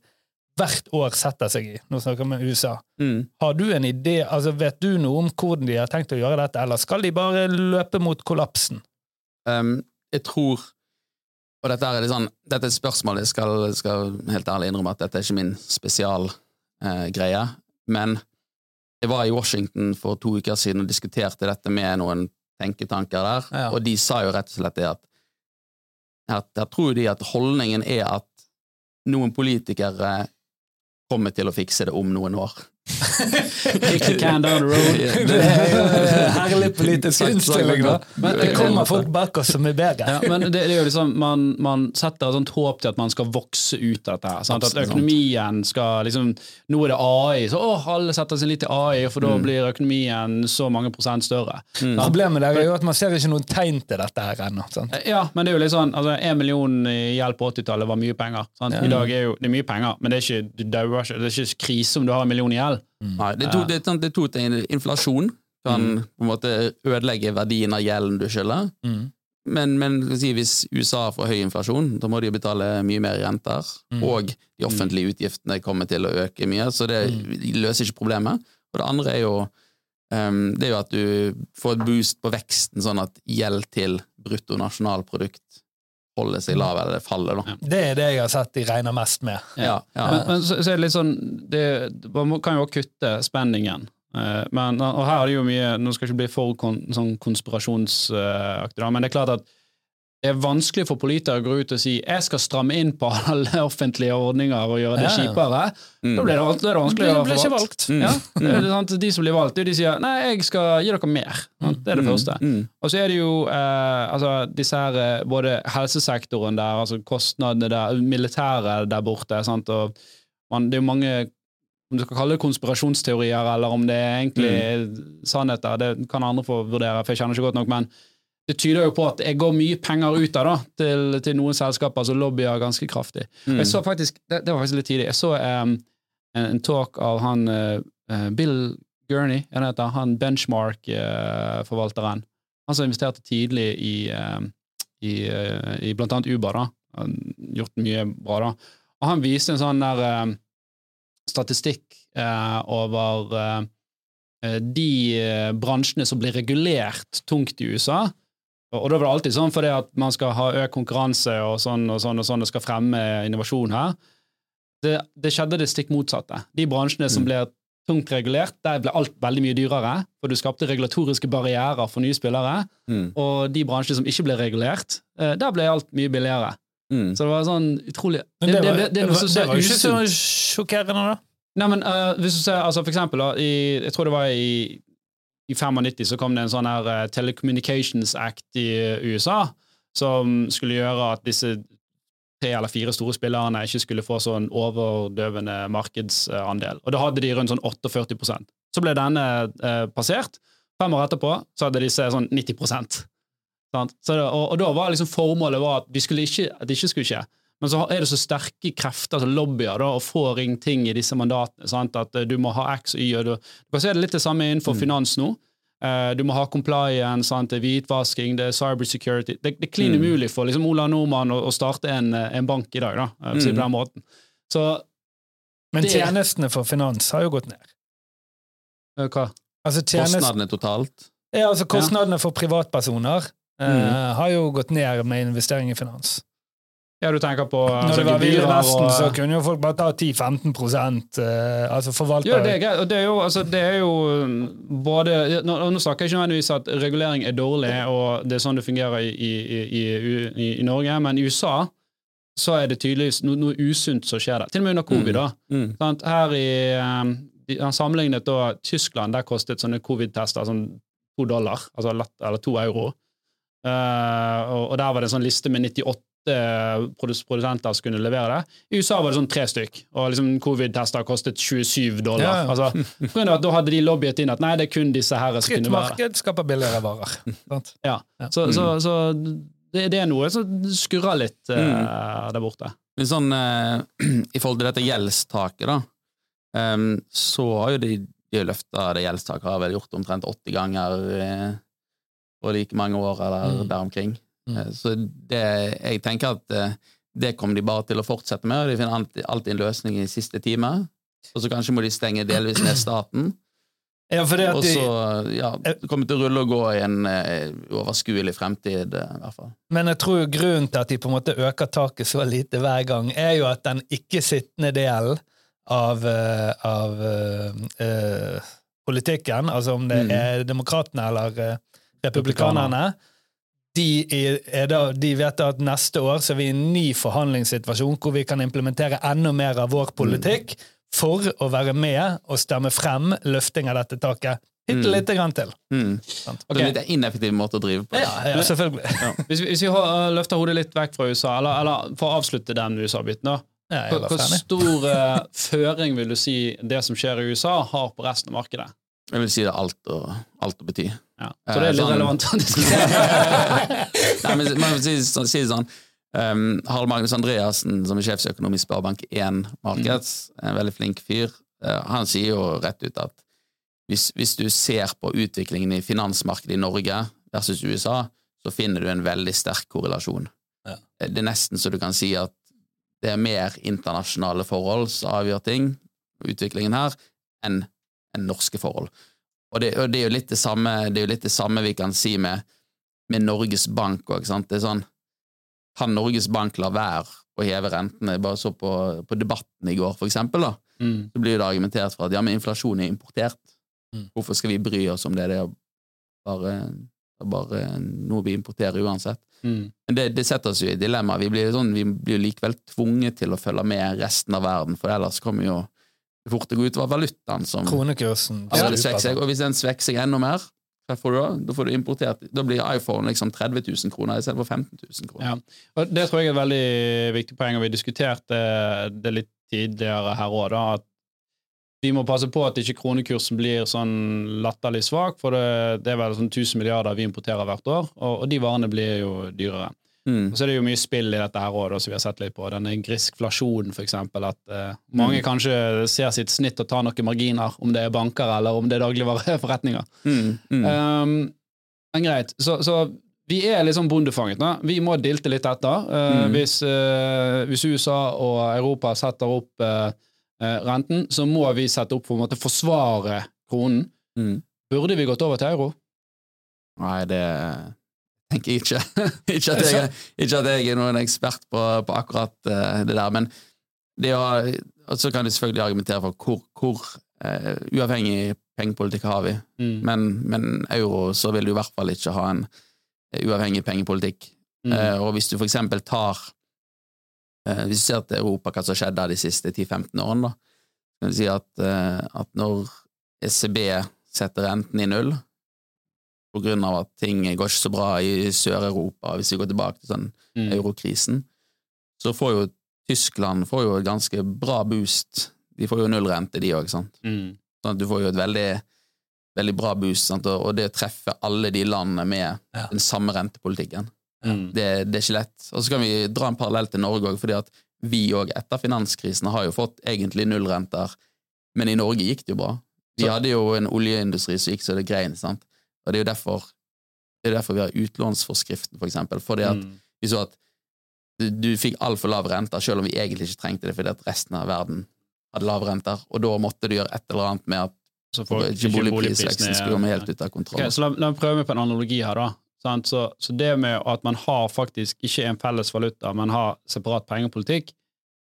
Speaker 2: hvert år setter seg i. Nå snakker vi om USA.
Speaker 3: Mm.
Speaker 2: Har du en idé, altså Vet du noe om hvordan de har tenkt å gjøre dette, eller skal de bare løpe mot kollapsen?
Speaker 3: Um, jeg tror Og dette er, sånn, dette er et spørsmål jeg skal, skal helt ærlig innrømme at dette er ikke min spesialgreie. men jeg var i Washington for to uker siden og diskuterte dette med noen tenketanker der,
Speaker 2: Ja.
Speaker 3: og de sa jo rett og slett det at at Jeg tror de at holdningen er at noen politikere kommer til å fikse det om noen år.
Speaker 1: Kick the can down the road. <laughs>
Speaker 2: Det er jo herlig politisk <laughs>
Speaker 3: lite
Speaker 2: innstilling, da. Men det kommer folk bak oss som er bedre.
Speaker 1: Ja, men det, det er jo liksom, man, man setter et sånt håp til at man skal vokse ut av dette. sant? At økonomien skal liksom Nå er det AI, så å, alle setter sin lit til AI, for da
Speaker 3: Mm.
Speaker 1: blir økonomien så mange prosent større.
Speaker 3: Mm.
Speaker 2: Problemet der er jo at man ser ikke noen tegn til dette her ennå.
Speaker 1: Ja, men det er jo litt sånn altså, En million i hjelp på 80-tallet var mye penger. Sant?
Speaker 2: Ja.
Speaker 1: I dag er jo det er mye penger, men det er ikke. Det er ikke krise om du har en million i gjeld.
Speaker 3: Nei, det er, to, det, er, sånn- det er to ting. Inflasjon kan
Speaker 1: Mm.
Speaker 3: på en måte ødelegge verdien av gjelden du skylder.
Speaker 2: Mm.
Speaker 3: Men, men si, hvis USA får høy inflasjon, da må de jo betale mye mer renter.
Speaker 2: Mm.
Speaker 3: Og de offentlige utgiftene kommer til å øke mye, så det
Speaker 2: Mm.
Speaker 3: løser ikke problemet. Og det andre er jo ehm, det er jo at du får et boost på veksten, sånn at gjeld til bruttonasjonalprodukt holder seg lav, eller faller, da.
Speaker 2: Det er det jeg har sett de regner mest med.
Speaker 3: Ja, ja.
Speaker 1: Men, men så, så er det litt sånn det, Man kan jo også kutte spenningen. Eh, men, og her er det jo mye Nå skal jeg ikke bli for kon, sånn konspirasjonsaktig, men det er klart at det er vanskelig for politikere å gå ut og si jeg skal stramme inn på alle offentlige ordninger og gjøre det
Speaker 2: Ja, ja.
Speaker 1: kjipere.
Speaker 3: Mm.
Speaker 1: Da blir det, det vanskelig å få valgt.
Speaker 3: Mm.
Speaker 1: Ja, det er sant? De som blir valgt, de sier nei, jeg skal gi dere mer. Sant? Det er det
Speaker 3: Mm.
Speaker 1: første.
Speaker 3: Mm.
Speaker 1: Og så er det jo eh, altså, disse her, eh, både helsesektoren der, altså kostnadene der, militæret der borte. Sant? Og man, det er jo mange om du skal kalle det konspirasjonsteorier, eller om det er egentlig sannheter, det kan andre få vurdere, for jeg kjenner ikke godt nok, men det tyder jo på at jeg går mye penger ut av da, til, til noen selskaper som lobbyer ganske kraftig.
Speaker 3: Mm.
Speaker 1: Jeg så faktisk, det, det var faktisk litt tidlig, jeg så um, en, en talk av han eh, eh, Bill Gurney, han heter han Benchmark-forvalteren. han som investerte tidlig i, uh, i, uh, i blant annet Uber, da. Han har gjort mye bra, da. Og han viste en sånn der uh, statistikk eh, over eh, eh, de eh, bransjene som blir regulert tungt i USA. Og, da var det alltid sånn fordi at man skal ha økt konkurranse og sånn og sånn og sånn, og skal fremme innovasjon her. Det, det skjedde det stikk motsatte. De bransjene som
Speaker 3: Mm.
Speaker 1: blir tungt regulert. Der ble alt veldig mye dyrere, for du skapte regulatoriske barrierer for nye spillere.
Speaker 3: Mm.
Speaker 1: Og de bransjene som ikke ble regulert, eh, der ble alt mye billigere.
Speaker 3: Mm.
Speaker 1: Så det var sånn utrolig
Speaker 2: Men det, var,
Speaker 1: det, det noe som
Speaker 2: var jo ikke så sjokkerende, da.
Speaker 1: Nei, men uh, hvis du ser, altså for eksempel, da, i, jeg tror det var i, i 95 så kom det en sånn her eh, Telecommunications Act i eh, USA, som skulle gjøre at disse tre eller fire store spillerne ikke skulle få sånn overdøvende markedsandel. Og da hadde de rundt sånn 48% Så ble denne eh, passert. Fem år etterpå så hadde disse sånn 90 sant? Så det, og, og da var liksom formålet var at, vi ikke, at det ikke skulle skje. Men så er det så sterke krefter som lobbyer da, og får inn ting i disse mandatene. Sant? At eh, du må ha X og Y. og Du, du kan se det litt det samme innenfor finans nå. Eh, du må ha compliance, sant? det er hvitvasking, det er cybersecurity. Det, det er klin
Speaker 3: Mm.
Speaker 1: for liksom, Ola Nordmann å, å starte en, eh, en bank i dag, da, på den måten. Så
Speaker 2: Men
Speaker 1: Det-
Speaker 2: tjenestene for finans har jo gått ned.
Speaker 1: hva?
Speaker 2: Altså tjenest,
Speaker 3: Kostnadene totalt.
Speaker 2: ja, altså Kostnadene for privatpersoner
Speaker 3: Mm.
Speaker 2: har jo gått ned med investering i finans.
Speaker 1: Ja, du tenker på
Speaker 2: Når
Speaker 1: altså,
Speaker 2: det var Ville
Speaker 1: nesten,
Speaker 2: Vesten,
Speaker 1: og-
Speaker 2: så kunne jo folk bare ta 10-15 prosent, eh, altså forvalte
Speaker 1: Ja, det er det er jo, altså, det er jo um, både Nå, nå snakker jeg ikke nødvendigvis at regulering er dårlig, og det er sånn det fungerer i, i, i, i, i Norge, men i USA så er det tydeligvis noe, noe usunt som skjer der. Til og med under covid. da.
Speaker 3: Mm.
Speaker 1: Mm. Her i um, de, Han sammenlignet da Tyskland, der kostet sånne covid-tester sånn to dollar, altså lett, eller to euro. Uh, og, og der var det en sånn liste med 98 produs- produsenter som kunne levere det. I USA var det sånn tre stykk, og liksom covid-tester kostet 27 dollar.
Speaker 2: Ja, ja.
Speaker 1: Altså, <laughs> at Da hadde de lobbyet inn at nei, det er kun disse her som kunne være det.
Speaker 2: marked skaper billigere varer. sant?
Speaker 1: Ja.
Speaker 2: Ja.
Speaker 1: Så, så, så det, det er noe som skurrer litt uh,
Speaker 3: Mm.
Speaker 1: der borte.
Speaker 3: Men sånn, uh, <clears throat> I forhold til dette gjeldstaket, da, um, så har jo de, de løfta det gjeldstaket har vel gjort omtrent 80 ganger uh, på like mange år, eller
Speaker 2: Mm.
Speaker 3: der omkring.
Speaker 2: Mm.
Speaker 3: Eh, så det, jeg tenker at eh, det kommer de bare til å fortsette med, og de finner alltid, alltid en løsning i siste time. Og så kanskje må de stenge delvis ned staten.
Speaker 2: Ja,
Speaker 3: Og så, ja, det kommer til å rulle og gå i en eh, overskuelig fremtid, eh, i hvert fall.
Speaker 2: Men jeg tror grunnen til at de på en måte øker taket så lite hver gang, er jo at den ikke-sittende delen av, eh, av uh, uh, politikken, altså om det
Speaker 3: Mm.
Speaker 2: er demokratene eller eh, republikanerne, de, da, de vet da at neste år så er vi i en ny forhandlingssituasjon hvor vi kan implementere enda mer av vår politikk for å være med og stemme frem løfting av dette taket. Bitte
Speaker 3: Mm.
Speaker 2: lite grann til.
Speaker 3: Mm.
Speaker 2: Okay.
Speaker 3: Det er en litt ineffektiv måte å drive på.
Speaker 2: Ja, ja, selvfølgelig.
Speaker 1: Hvis vi, hvis vi løfter hodet litt vekk fra USA, eller, eller for å avslutte den USA-biten, da. Hvor, stor eh, føring vil du si det som skjer i USA, har på resten av markedet?
Speaker 3: Jeg vil si det er alt å, alt å bety.
Speaker 1: Ja. Så det er litt
Speaker 3: sånn-
Speaker 1: relevant å <laughs> diskutere.
Speaker 3: Nei, men man si, sånn- si sånn um, Harald Magnus Andreassen, som er sjefsøkonom i Sparebank1 Markets, en veldig flink fyr, uh, han sier jo rett ut at hvis, hvis du ser på utviklingen i finansmarkedet i Norge versus USA, så finner du en veldig sterk korrelasjon.
Speaker 2: Ja.
Speaker 3: Eh, Det er nesten så du kan si at det er mer internasjonale forhold som avgjør ting, utviklingen her, enn enn norske forhold. Og det, og det er jo litt det samme det er jo litt det samme vi kan si med, med Norges Bank òg. Det er sånn Kan Norges Bank la være å heve rentene? Jeg bare så på, på debatten i går, for eksempel. Da.
Speaker 1: Mm.
Speaker 3: Så blir det argumentert for at ja, men inflasjon er importert.
Speaker 2: Mm.
Speaker 3: Hvorfor skal vi bry oss om det? Det er bare, bare noe vi importerer uansett.
Speaker 1: Mm.
Speaker 3: Men det, det setter oss jo i dilemma. Vi blir, sånn, vi blir likevel tvunget til å følge med resten av verden, for ellers kommer jo fort det går ut, utover valutaen. som
Speaker 2: Kronekursen.
Speaker 3: ja, det svekker seg, og hvis den svekker seg enda mer, hva får du da? Da får du importert Da blir iPhone liksom 30 000 kroner istedenfor 15 000 kroner.
Speaker 1: Ja. Og det tror jeg er et veldig viktig poeng, og vi diskuterte det litt tidligere her òg, at vi må passe på at ikke kronekursen blir sånn latterlig svak, for det, det er vel sånn 1000 milliarder vi importerer hvert år, og, og de varene blir jo dyrere.
Speaker 3: Mm.
Speaker 1: Og så er det jo mye spill i dette her òg, som vi har sett litt på. Denne griskflasjonen, eksempel. At eh, mange
Speaker 3: Mm.
Speaker 1: kanskje ser sitt snitt og tar noen marginer, om det er banker eller om det er dagligvareforretninger.
Speaker 3: Mm. Mm.
Speaker 1: Um, men greit. Så, så vi er liksom bondefanget Da. Vi må dilte litt etter. Uh, hvis, uh, hvis USA og Europa setter opp uh, uh, renten, så må vi sette opp for å måte, forsvare kronen.
Speaker 3: Mm.
Speaker 1: Burde vi gått over til euro?
Speaker 3: Nei, det tenker jeg ikke. ikke, at jeg, ikke at jeg er noen ekspert på, på akkurat uh, det der, men det å, og så kan du selvfølgelig argumentere for hvor, hvor uh, uavhengig pengepolitikk har vi,
Speaker 1: Mm.
Speaker 3: men, men euro så vil du i hvert fall ikke ha en eh, uavhengig pengepolitikk.
Speaker 1: Mm.
Speaker 3: Uh, og hvis du for eksempel tar Hvis du ser til Europa, hva som har skjedd de siste 10-15 årene, da, kan du si at, at når ECB setter renten i null, på grunn av at ting går ikke så bra i Sør-Europa, hvis vi går tilbake til sånn
Speaker 1: Mm.
Speaker 3: eurokrisen, så får jo Tyskland får jo et ganske bra boost. De får jo nullrente, de òg, sant.
Speaker 1: Mm.
Speaker 3: Sånn at du får jo et veldig, veldig bra boost, sant? Og, det å treffe alle de landene med
Speaker 2: Ja.
Speaker 3: den samme rentepolitikken,
Speaker 1: Mm.
Speaker 3: det, det er ikke lett. Og så kan vi dra en parallell til Norge òg, fordi at vi òg etter finanskrisen har jo fått egentlig nullrenter, men i Norge gikk det jo bra. Vi hadde jo en oljeindustri som gikk så det grein, sant. Og det er jo derfor, det er derfor vi har utlånsforskriften, for eksempel. Fordi at
Speaker 1: Mm.
Speaker 3: vi så at du, du fikk altfor lav rente, selv om vi egentlig ikke trengte det, fordi at resten av verden hadde lave renter, og da måtte du gjøre et eller annet med at
Speaker 1: Så folk,
Speaker 3: ikke boligprisveksten skulle komme helt ut av kontroll.
Speaker 1: Ok, så la, la meg prøve meg på en analogi her, da. Så, så det med at man har faktisk ikke en felles valuta, men har separat pengepolitikk,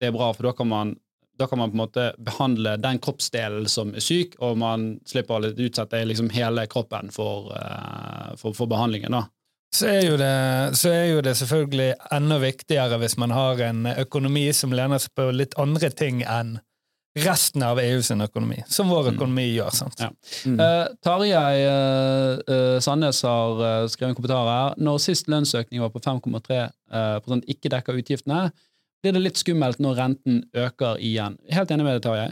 Speaker 1: det er bra, for da kan man da kan man på en måte behandle den kroppsdelen som er syk, og man slipper å utsette liksom hele kroppen for, eh, for, for behandlingen. da.
Speaker 2: Så er, jo det, så er jo det selvfølgelig enda viktigere hvis man har en økonomi som lener seg på litt andre ting enn resten av EU sin økonomi, som vår økonomi gjør. sant?
Speaker 1: Ja.
Speaker 3: Mm.
Speaker 1: Uh, Tarjei eh, eh, Sandnes har uh, skrevet en kommentar her. Når sist lønnsøkning var på 5,3 eh, ikke dekker utgiftene, blir det litt skummelt når renten øker igjen. Helt enig med deg, Tarjei.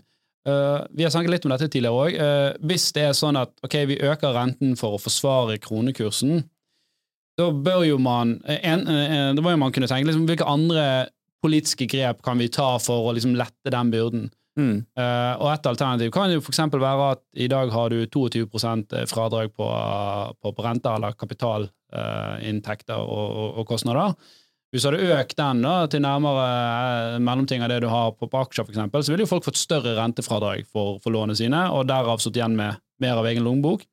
Speaker 1: Uh, vi har snakket litt om dette tidligere òg. hvis det er sånn at ok, vi øker renten for å forsvare kronekursen, da bør jo man en, eh, Da må man kunne tenke liksom, hvilke andre politiske grep kan vi ta for å liksom lette den byrden.
Speaker 3: Mm.
Speaker 1: Uh, og et alternativ kan jo f.eks. være at i dag har du 22 fradrag på, på, på renter eller kapitalinntekter og, og, og kostnader. Hvis du hadde økt den da, til nærmere eh, mellomting av det du har på, på aksjer, eksempel, så ville jo folk fått større rentefradrag for, for lånene sine, og derav stått igjen med mer av egen lommebok.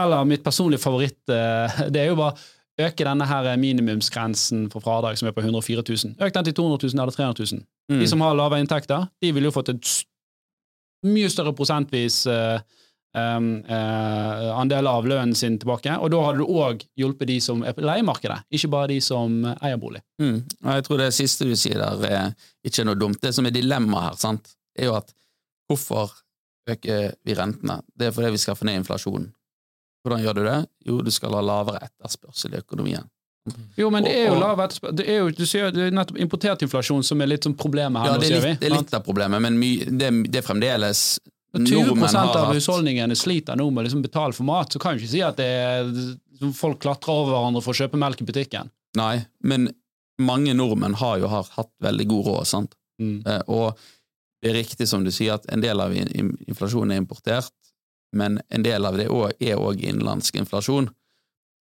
Speaker 1: Eller mitt personlige favoritt, eh, <laughs> det er jo bare øke denne her minimumsgrensen for fradrag som er på 104 000. Øk den til 200 000 eller 300 000.
Speaker 3: Mm.
Speaker 1: De som har lave inntekter, de ville jo fått et mye større prosentvis eh, um, uh, andel av lønnen sin tilbake, og da hadde du òg hjulpet de som er på leiemarkedet, ikke bare de som eier bolig.
Speaker 3: Mm. Og jeg tror det siste du sier der, er ikke noe dumt. Det som er dilemmaet her, sant, er jo at hvorfor øker vi rentene? Det er fordi vi skal få ned inflasjonen. Hvordan gjør du det? Jo, du skal ha lavere etterspørsel i økonomien.
Speaker 1: Jo, men det er jo lav. Det er jo du sier, det er nettopp importert inflasjon som er litt sånn problemet her
Speaker 3: Ja, det er litt, det er litt av problemet, men my, det, det er fremdeles
Speaker 1: 20
Speaker 3: nordmenn
Speaker 1: av husholdningene sliter nå med å liksom betale for mat, så kan du ikke si at det er, folk klatrer over hverandre for å kjøpe melk i butikken.
Speaker 3: Nei, men mange nordmenn har jo har hatt veldig god råd, sant?
Speaker 1: Mm.
Speaker 3: Eh, Og det er riktig som du sier, at en del av in- in- inflasjonen er importert, men en del av det er òg innenlandsk inflasjon.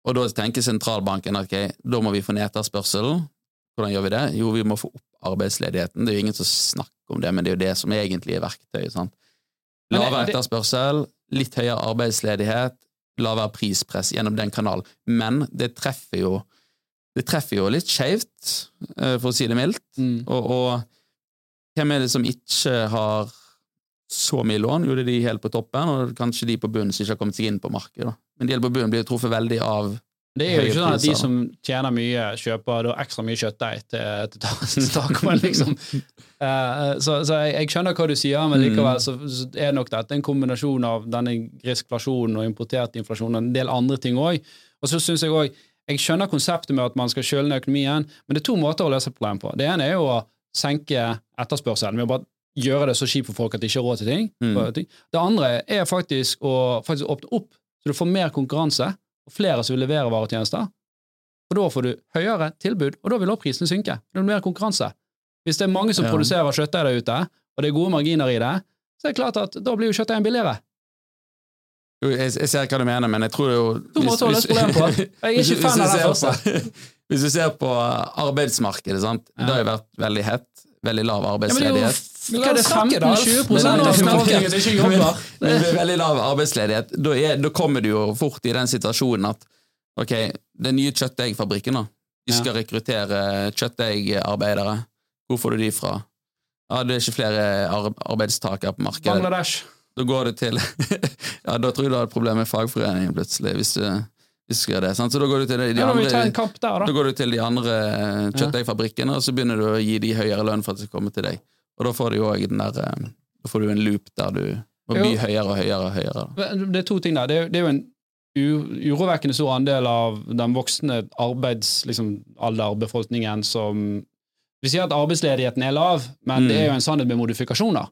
Speaker 3: Og da tenker sentralbanken at okay, da må vi få ned etterspørselen. Hvordan gjør vi det? Jo, vi må få opp arbeidsledigheten. Det er jo ingen som snakker om det, men det er jo det som egentlig er verktøyet. sant?
Speaker 1: Det-
Speaker 3: etterspørsel, litt høyere arbeidsledighet, lavere prispress gjennom den kanalen. Men det treffer jo det treffer jo litt skjevt, eh, for å si det mildt.
Speaker 1: Mm.
Speaker 3: Og, og hvem er det som ikke har så mye lån? Jo, det er de helt på toppen, og kanskje de på bunnen som ikke har kommet seg inn på markedet. Men de helt på bunnen blir truffet veldig av
Speaker 1: Det er jo ikke sånn at de som tjener mye, kjøper ekstra mye kjøttdeig til, til ta- <laughs> tacoen, liksom. Uh, <laughs> så så jeg, jeg skjønner hva du sier, men
Speaker 3: Mm.
Speaker 1: likevel så, så er nok dette en kombinasjon av denne griskflasjonen og importert inflasjon og en del andre ting òg. Og så syns jeg òg Jeg skjønner konseptet med at man skal kjøle ned økonomien, men det er to måter å løse problemet på. Det ene er jo å senke etterspørselen med å bare gjøre det så kjipt for folk at de ikke har råd til ting.
Speaker 3: Mm.
Speaker 1: Det andre er faktisk å faktisk åpne opp, så du får mer konkurranse og flere som vil levere varetjenester. og da får du høyere tilbud, og da vil også prisene synke. Det blir mer konkurranse. Hvis det er mange som
Speaker 3: Ja.
Speaker 1: produserer kjøttdeig der ute, og det er gode marginer i det, så er det klart at da blir jo kjøttdeigen billigere.
Speaker 3: Jo, jeg, jeg ser hva du mener, men jeg tror det jo
Speaker 1: To måter å løse problemet på. <laughs> Jeg er ikke fan av den første. <laughs>
Speaker 3: Hvis du ser på arbeidsmarkedet, sant? det har jo vært veldig hett, veldig lav
Speaker 1: Ja, men det hva er det,
Speaker 2: La oss snakke, da.
Speaker 1: 15-20
Speaker 3: Men-
Speaker 1: av befolkningen som ikke jobber?
Speaker 3: Men med veldig lav arbeidsledighet, da, er, da kommer du jo fort i den situasjonen at ok, den nye kjøttdeigfabrikken, da, de skal rekruttere kjøttdeigarbeidere. Hvor får du de fra? Ja, det er ikke flere ar arbeidstakere på markedet.
Speaker 1: Bangladesh.
Speaker 3: Da går det til <laughs> Ja, da tror jeg du har et problem med fagforeningen plutselig, hvis du, det. Sant? Så da går du til de,
Speaker 1: Ja,
Speaker 3: andre
Speaker 1: der,
Speaker 3: da
Speaker 1: da.
Speaker 3: til de andre kjøttdeigfabrikkene, og så begynner du å gi de høyere lønn for at de skal komme til deg. Og da får du jo den der eh, Da får du en loop der du må bli høyere og høyere og høyere.
Speaker 1: Det er to ting der. Det er, det er jo en urovekkende stor andel av den voksne arbeidsalderbefolkningen som Vi sier at arbeidsledigheten er lav, men
Speaker 3: Mm.
Speaker 1: det er jo en sannhet med modifikasjoner.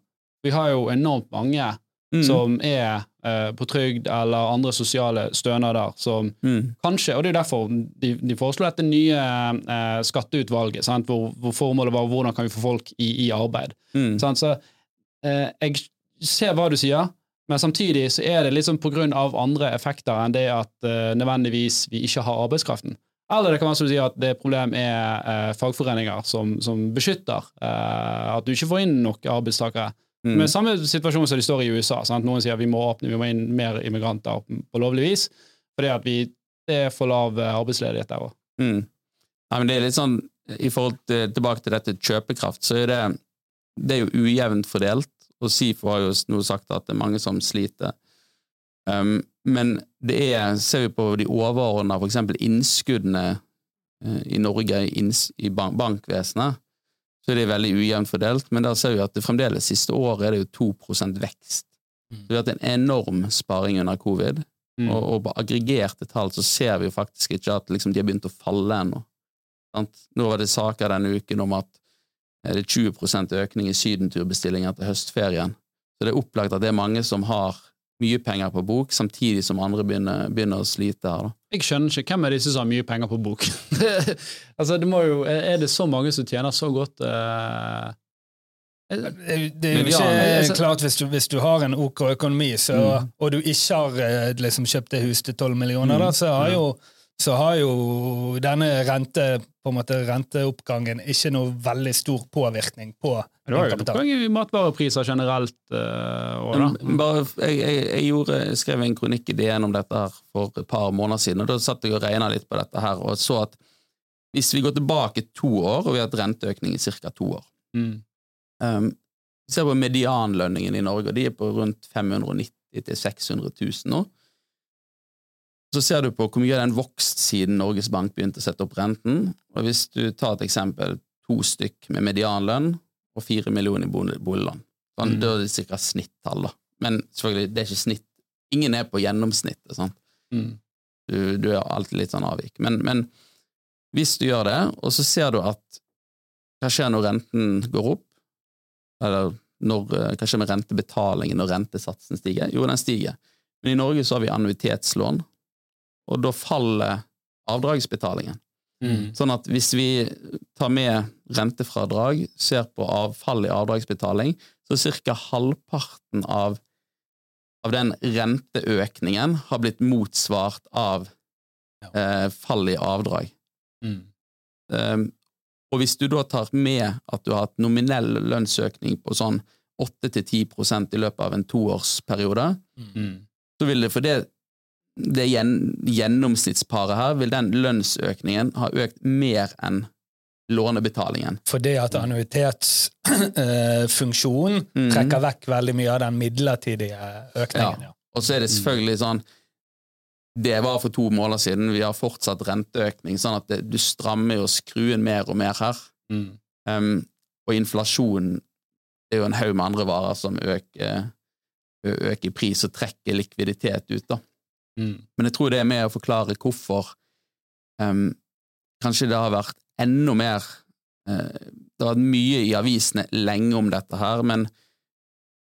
Speaker 1: Vi har jo enormt mange
Speaker 3: Mm.
Speaker 1: som er eh, på trygd eller andre sosiale stønader som
Speaker 3: Mm.
Speaker 1: kanskje Og det er derfor de, de foreslo dette nye eh, skatteutvalget, sant? Hvor, hvor formålet var hvordan kan vi få folk i, i arbeid.
Speaker 3: Mm.
Speaker 1: Sant? Så eh, jeg ser hva du sier, men samtidig så er det liksom av andre effekter enn det at eh, nødvendigvis vi ikke har arbeidskraften. Eller det kan være som du sier at det problem er eh, fagforeninger som, som beskytter eh, at du ikke får inn nok arbeidstakere.
Speaker 3: Mm.
Speaker 1: Men samme situasjon som de står i USA. Sant? Noen sier vi må åpne, vi må inn mer immigranter på lovlig vis, fordi vi, det er for lav eh, arbeidsledighet der òg.
Speaker 3: Mm. Ja, det er litt sånn, i forhold til, Tilbake til dette kjøpekraft, så er det, det er jo ujevnt fordelt. Og SIFO har jo nå sagt at det er mange som sliter. Um, men det er, ser vi på de overordna, eksempel innskuddene eh, i Norge i bank, bankvesenet, så er det veldig ujevnt fordelt. Men der ser vi at det fremdeles siste året er det jo 2% vekst. Så vi har hatt en enorm sparing under covid.
Speaker 1: Mm.
Speaker 3: Og, og på aggregerte tall så ser vi jo faktisk ikke at liksom, de har begynt å falle ennå. Sant? Nå var det saker denne uken om at er det er 20% økning i sydenturbestillinger til høstferien. Så det er opplagt at det er mange som har mye penger på bok, samtidig som andre begynner, begynner å slite her. Da.
Speaker 1: Jeg skjønner ikke hvem er disse som har mye penger på bok. <laughs> altså, det må jo, Er det så mange som tjener så godt uh...
Speaker 2: Det er jo- ikke
Speaker 1: altså-
Speaker 2: klart hvis du, hvis du har en OK økonomi, så,
Speaker 1: Mm.
Speaker 2: og du ikke har eh, liksom, kjøpt det hus til 12 millioner,
Speaker 1: Mm.
Speaker 2: da, så, har
Speaker 1: Ja.
Speaker 2: jo, så har jo denne rente, på en måte, renteoppgangen ikke noe veldig stor påvirkning på
Speaker 1: Det var jo
Speaker 2: kapital.
Speaker 1: oppgang i matvarepriser generelt. Uh, da.
Speaker 3: Bare, jeg, jeg, jeg, gjorde, jeg skrev en kronikk i DN om dette her for et par måneder siden, og da satt jeg og regna litt på dette her, og så at hvis vi går tilbake to år, og vi har hatt renteøkning i ca. to år
Speaker 1: Mm.
Speaker 3: um, Vi ser på medianlønningen i Norge, og de er på rundt 590 000-600 000 nå. Så ser du på hvor mye har den vokst siden Norges Bank begynte å sette opp renten. Og hvis du tar et eksempel, to stykk med medianlønn og fire millioner i bolig- boliglån, sånn,
Speaker 1: Mm.
Speaker 3: da er det sikkert snittall, da. Men selvfølgelig, det er ikke snitt. Ingen er på gjennomsnittet, sant.
Speaker 1: Mm.
Speaker 3: Du, du er alltid litt sånn avvik. Men, men hvis du gjør det, og så ser du at hva skjer når renten går opp, eller når, hva skjer med rentebetalingen når rentesatsen stiger? Jo, den stiger. Men i Norge så har vi annuitetslån, og da faller avdragsbetalingen.
Speaker 1: Mm.
Speaker 3: Sånn at hvis vi tar med rentefradrag, ser på avfall i avdragsbetaling, så ca. halvparten av, av den renteøkningen har blitt motsvart av eh, fall i avdrag.
Speaker 1: Mm.
Speaker 3: Um, og hvis du da tar med at du har hatt nominell lønnsøkning på sånn 8-10% i løpet av en toårsperiode,
Speaker 1: Mm.
Speaker 3: så vil det for det, det gjen, gjennomsnittsparet her, vil den lønnsøkningen ha økt mer enn lånebetalingen.
Speaker 2: Fordi at annuitetsfunksjonen
Speaker 3: Mhm.
Speaker 2: trekker vekk veldig mye av den midlertidige økningen. Ja.
Speaker 3: Og så er det selvfølgelig sånn Det var for to måneder siden, vi har fortsatt renteøkning, sånn at det, du strammer jo skruen mer og mer her.
Speaker 1: Mm.
Speaker 3: Um, og inflasjonen det er jo en haug med andre varer som øker, øker i pris og trekker likviditet ut, da.
Speaker 1: Mm.
Speaker 3: Men jeg tror det er med å forklare hvorfor um, kanskje det har vært enda mer uh, Det har vært mye i avisene lenge om dette her, men,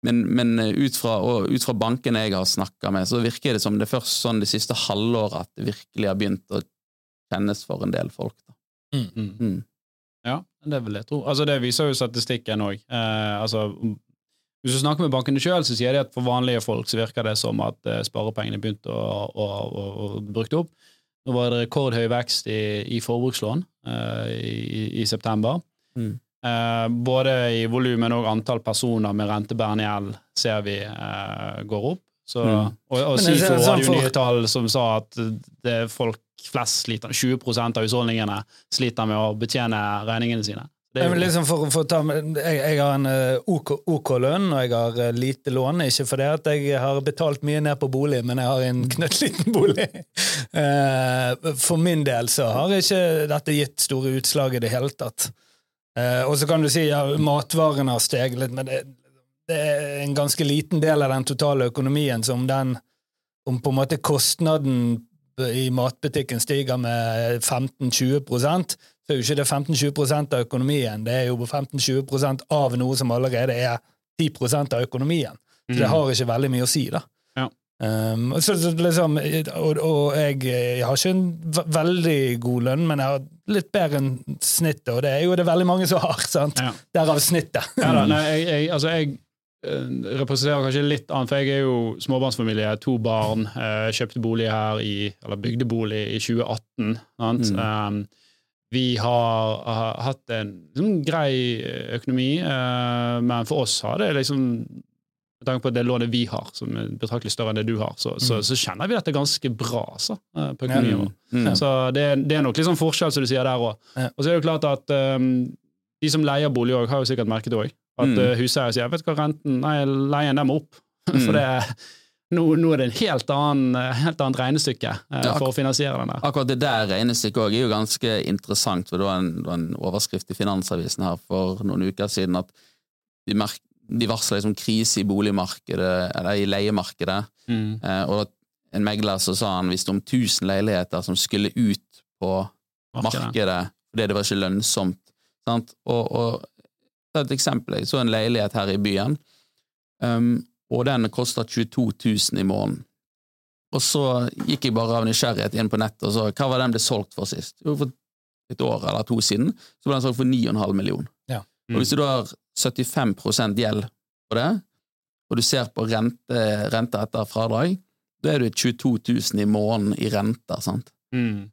Speaker 3: men, men ut, fra, ut fra bankene jeg har snakka med, så virker det som det først sånn det siste halvåret at det virkelig har begynt å kjennes for en del folk. Da.
Speaker 1: Mm.
Speaker 3: Mm.
Speaker 1: Ja, det vil jeg tro. Altså, det viser jo statistikken òg. Eh, altså, hvis du snakker med bankene sjøl, så sier de at for vanlige folk så virker det som at eh, sparepengene begynte å, å, å, å bruke opp. Nå var det rekordhøy vekst i, i forbrukslån uh, i, i september.
Speaker 3: Mm.
Speaker 1: Uh, både i volum, men òg antall personer med rentebærende gjeld ser vi uh, går opp. Så,
Speaker 3: Mm.
Speaker 1: Og, og SIFO
Speaker 2: sånn
Speaker 1: hadde jo nye tall som sa at det folk flest sliter, 20% av husholdningene sliter med å betjene regningene sine. Det er jo,
Speaker 2: liksom for, for ta, jeg, jeg har en eh, OK, OK lønn, og jeg har eh, lite lån. Ikke fordi at jeg har betalt mye ned på bolig, men jeg har en knøttliten bolig. <laughs> Eh, for min del så har ikke dette gitt store utslag i det hele tatt. Og så kan du si ja, matvarene har steget litt, men det, det er en ganske liten del av den totale økonomien som den Om på en måte kostnaden i matbutikken stiger med 15-20 så er jo ikke det 15-20 av økonomien, det er jo 15-20% av noe som allerede er 10 av økonomien. Så det
Speaker 1: Mm.
Speaker 2: har ikke veldig mye å si, da.
Speaker 1: Ja.
Speaker 2: Um, så, så liksom, og, og jeg, jeg har ikke en veldig god lønn, men jeg har litt bedre enn snittet, og det er jo det veldig mange som har. sant?
Speaker 1: Ja.
Speaker 2: Derav snittet.
Speaker 1: Ja, da, nei, jeg, jeg, altså jeg eh, representerer kanskje litt annet, for jeg er jo småbarnsfamilie, to barn, eh, kjøpte bolig her i, eller bygde bolig i 2018. Sant?
Speaker 3: Mm.
Speaker 1: Um, vi har, har hatt en liksom, grei økonomi, uh, men for oss har det liksom med tanke på det lånet vi har, som er betraktelig større enn det du har, så, så,
Speaker 2: Mm.
Speaker 1: så kjenner vi dette ganske bra Så, uh, på økonomien vår.
Speaker 3: Mm.
Speaker 1: Så det, det er nok litt sånn forskjell, som du sier der òg.
Speaker 2: Ja.
Speaker 1: Og så er det jo klart at um, de som leier bolig òg, har jo sikkert merket det òg. At
Speaker 3: Mm.
Speaker 1: uh, huseier sier vet du hva, renten, nei, leien den må opp. <laughs>
Speaker 3: Mm.
Speaker 1: For det, nå, nå er det en helt, annen, helt annet regnestykke eh,
Speaker 3: Ja,
Speaker 1: for å finansiere den der.
Speaker 3: Akkurat det der regnestykket også er jo ganske interessant, for det var en, det var en overskrift i Finansavisen her for noen uker siden at de, merk, de varsler liksom krise i boligmarkedet, eller i leiemarkedet,
Speaker 1: Mm.
Speaker 3: eh, og en megler så sa han visste om 1000 leiligheter som skulle ut på
Speaker 1: Markedet.
Speaker 3: markedet fordi det var ikke lønnsomt. Sant? Og, og ta et eksempel. Jeg så en leilighet her i byen, um, og den koster 22 000 i måneden. Og så gikk jeg bare av nysgjerrighet inn på nettet og så hva var den ble solgt for sist? Jo, for et år eller to siden så ble den solgt for 9,5 millioner.
Speaker 2: Ja.
Speaker 1: Mm.
Speaker 3: Og hvis du da har 75% gjeld på det, og du ser på rente, rente etter fradrag, da er du 22 000 i måneden i renter, sant?
Speaker 1: Mm.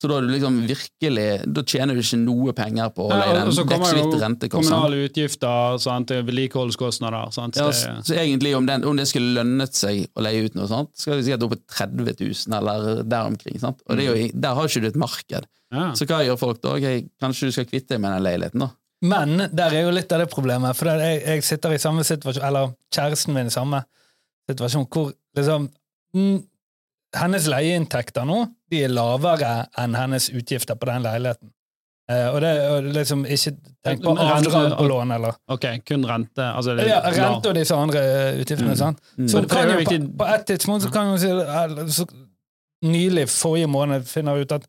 Speaker 3: Så da er du liksom virkelig Da tjener du ikke noe penger på å
Speaker 1: Ja,
Speaker 3: leie
Speaker 1: så
Speaker 3: den.
Speaker 1: kommer
Speaker 3: Dekker
Speaker 1: jo
Speaker 3: litt rentekostnader.
Speaker 1: Kommunale utgifter, sant, er vedlikeholdskostnader. Sant?
Speaker 3: Ja, så, så egentlig om, den, om det skulle lønnet seg å leie ut noe sånt, skal vi sikkert opp på 30 000 eller der omkring. Sant? Og det er jo, der har ikke du et marked.
Speaker 1: ja.
Speaker 3: Så hva gjør folk da? Okay, kanskje du skal kvitte deg med den leiligheten, da?
Speaker 2: Men der er jo litt av det problemet, for jeg, jeg sitter i samme situasjon, eller kjæresten min i samme situasjon, hvor liksom mm, Hennes leieinntekter nå de er lavere enn hennes utgifter på den leiligheten. Eh, og det er liksom ikke tenk på avdrag på lån, eller
Speaker 1: Ok, kun rente. Altså, det,
Speaker 2: ja, Rente og disse andre utgiftene.
Speaker 3: Mm.
Speaker 2: sant?
Speaker 3: Mm.
Speaker 2: Så jo på, på et tidspunkt så kan jo si eller, så, Nylig, forrige måned, finner vi ut at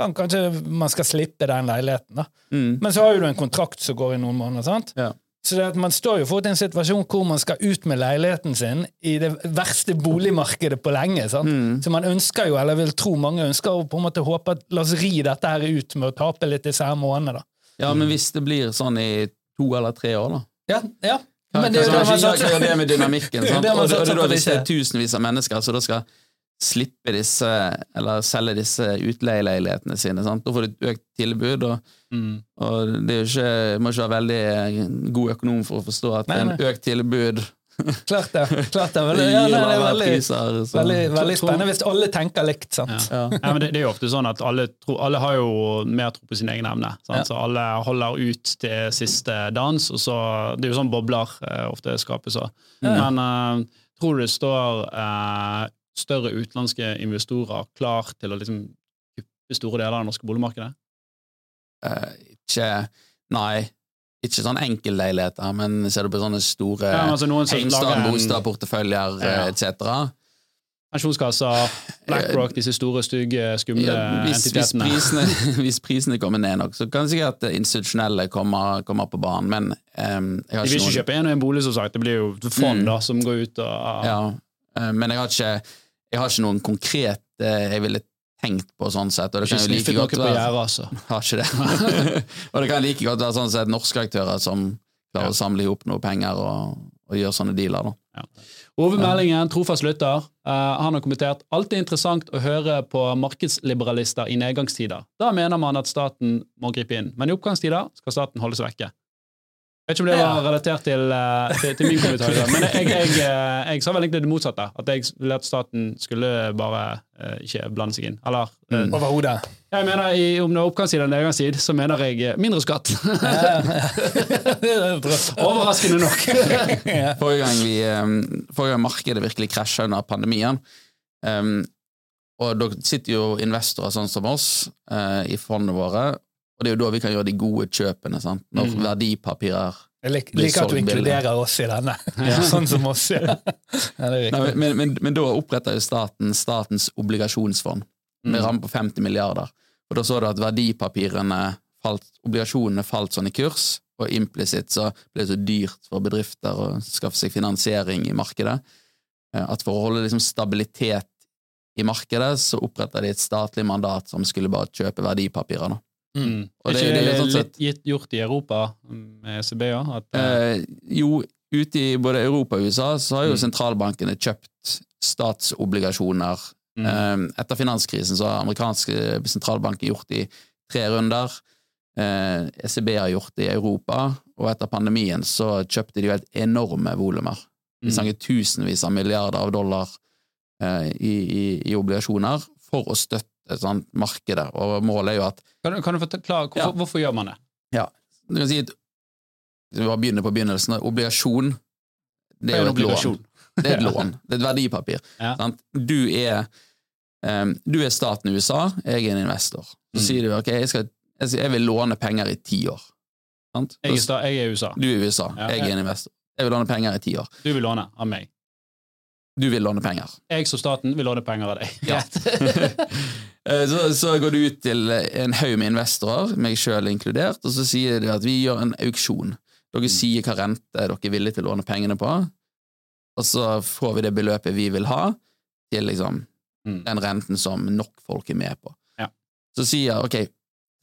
Speaker 2: man, kanskje man skal slippe den leiligheten. da.
Speaker 3: Mm.
Speaker 2: Men så har jo du en kontrakt som går i noen måneder. sant?
Speaker 3: Ja.
Speaker 2: Så det man står jo fort i en situasjon hvor man skal ut med leiligheten sin i det verste boligmarkedet på lenge.
Speaker 3: Mm.
Speaker 2: Så man ønsker jo, eller vil tro mange ønsker å på en måte håpe at la oss ri dette her ut med å tape litt disse her månedene.
Speaker 3: Ja, men hvis det blir sånn i to eller tre år, da?
Speaker 2: Ja, ja. Men det det
Speaker 3: hva
Speaker 2: satser
Speaker 3: det med dynamikken? <laughs> Sant?
Speaker 2: det
Speaker 3: Og, og det det er tusenvis av mennesker så da skal slippe disse, eller selge disse utleieleilighetene sine, sant? da får du et økt tilbud, og,
Speaker 1: Mm.
Speaker 3: og det er jo ikke, må ikke være veldig god økonom for å forstå at
Speaker 2: Nei,
Speaker 3: en økt tilbud <laughs>
Speaker 2: Klart det. klart det. Veldig, ja, nei, det er veldig,
Speaker 3: priser.
Speaker 2: veldig, veldig spennende hvis alle tenker likt. sant?
Speaker 1: Ja.
Speaker 3: Ja.
Speaker 1: Ja, men det, det er jo ofte sånn at alle, tro, alle har jo mer tro på sin egen evne. Sant?
Speaker 2: Ja.
Speaker 1: Så alle holder ut til siste dans, og så Det er jo sånn bobler eh, ofte skapes òg.
Speaker 2: Ja.
Speaker 1: Men uh, tror du det står eh, større utenlandske investorer klar til å liksom kuppe store deler av det norske boligmarkedet?
Speaker 3: Uh, ikke Nei, ikke sånn enkeltleiligheter, men ser du på sånne store
Speaker 1: Ja, altså
Speaker 3: Heimstad, Bostad-porteføljer
Speaker 1: Ja.
Speaker 3: etc.
Speaker 1: pensjonskasser, BlackRock, disse store, stygge, skumle
Speaker 3: Ja, hvis, hvis,
Speaker 1: entitetene.
Speaker 3: prisene, <laughs> <laughs> hvis prisene kommer ned nok, så kan det sikkert at institusjonelle kommer, kommer på banen, men um,
Speaker 1: De vil
Speaker 3: ikke noen
Speaker 1: kjøpe en og en bolig, som sagt. Det blir jo fond
Speaker 3: Mm.
Speaker 1: da, som går ut og
Speaker 3: ja, eh, Men jeg har ikke, jeg har ikke noen konkret eh, jeg ville tenkt på sånn sett. Og det kan jo like godt
Speaker 1: på
Speaker 3: være
Speaker 1: gjerdet, altså. <laughs>
Speaker 3: Har ikke det. <laughs> og det kan like godt være sånn sett norske aktører som klarer
Speaker 1: Ja.
Speaker 3: å samle ihop noe penger og, og gjøre sånne dealer, da.
Speaker 1: Hovedmeldingen, trofast lytter, uh, han har kommentert alltid interessant å høre på markedsliberalister i nedgangstider. Da mener man at staten må gripe inn, men i oppgangstider skal staten holdes vekke. Vet ikke om det var relatert til, eh, til, til min kommentar, <laughs> men jeg, jeg, eh, jeg sa vel egentlig det motsatte. At jeg ville at staten skulle bare eh, ikke blande seg inn. Eller
Speaker 3: Mm.
Speaker 2: Overhodet.
Speaker 1: jeg mener, i, om det er oppgangsside eller nedgangsside, så mener jeg mindre skatt. <laughs> Overraskende nok. <laughs>
Speaker 3: Forrige gang, vi, forrige gang markedet virkelig krasja under pandemien, um, og da sitter jo investorer sånn som oss eh, i fondene våre, og det er jo da vi kan gjøre de gode kjøpene, sant? når
Speaker 1: Mm.
Speaker 3: verdipapirer
Speaker 2: Jeg lik, liker at du inkluderer oss i denne. <laughs> Sånn som oss. <laughs> Ja. Ja,
Speaker 3: Nei, men, men, men da oppretter jo staten Statens obligasjonsfond med
Speaker 1: Mm.
Speaker 3: ramme på 50 milliarder. Og da så du at verdipapirene falt, obligasjonene falt sånn i kurs, og implisitt så ble det så dyrt for bedrifter å skaffe seg finansiering i markedet, eh, at for å holde liksom stabilitet i markedet, så oppretta de et statlig mandat som skulle bare kjøpe verdipapirer. Da.
Speaker 1: Mm.
Speaker 3: Og
Speaker 1: er
Speaker 3: det-
Speaker 1: ikke
Speaker 3: det
Speaker 1: det,
Speaker 3: sånn
Speaker 1: litt gitt, gjort i Europa med ECB òg? At eh,
Speaker 3: Eh, jo, ute i både Europa og USA så har jo
Speaker 1: Mm.
Speaker 3: sentralbankene kjøpt statsobligasjoner
Speaker 1: mm,
Speaker 3: Eh, Etter finanskrisen så har amerikanske sentralbanker gjort det i tre runder. Eh, ECB har gjort det i Europa, og etter pandemien så kjøpte de jo helt enorme volumer. Vi
Speaker 1: mm.
Speaker 3: tusenvis av milliarder av dollar eh, i, i, i obligasjoner for å støtte sånn, markedet, og målet er jo at
Speaker 1: kan, du- kan du forklare hvorfor,
Speaker 3: Ja.
Speaker 1: hvorfor gjør man det?
Speaker 3: Ja, du kan si at Vi bare begynner på begynnelsen. Obligasjon det er jo
Speaker 1: en
Speaker 3: et lån. Det er et <laughs> lån. Det er et verdipapir.
Speaker 1: Ja.
Speaker 3: Sant? Du, er, um, du er staten i USA, jeg er en investor. Så
Speaker 1: Mm.
Speaker 3: sier du ok, jeg, skal, jeg, vil låne penger i ti år. Sant?
Speaker 1: Jeg er, jeg er i USA.
Speaker 3: Du er i USA,
Speaker 1: Ja.
Speaker 3: jeg er en investor. Jeg vil låne penger i ti år.
Speaker 1: Du vil låne av meg.
Speaker 3: Du vil låne penger.
Speaker 1: Jeg som staten vil låne penger av deg.
Speaker 3: Ja. <laughs> <laughs> Eh, så, så går du ut til en haug med investorer, meg sjøl inkludert, og så sier de at vi gjør en auksjon. Dere
Speaker 1: Mm.
Speaker 3: sier hva rente dere er villige til å låne pengene på, og så får vi det beløpet vi vil ha, til liksom
Speaker 1: Mm.
Speaker 3: den renten som nok folk er med på.
Speaker 1: Ja.
Speaker 3: Så sier jeg ok,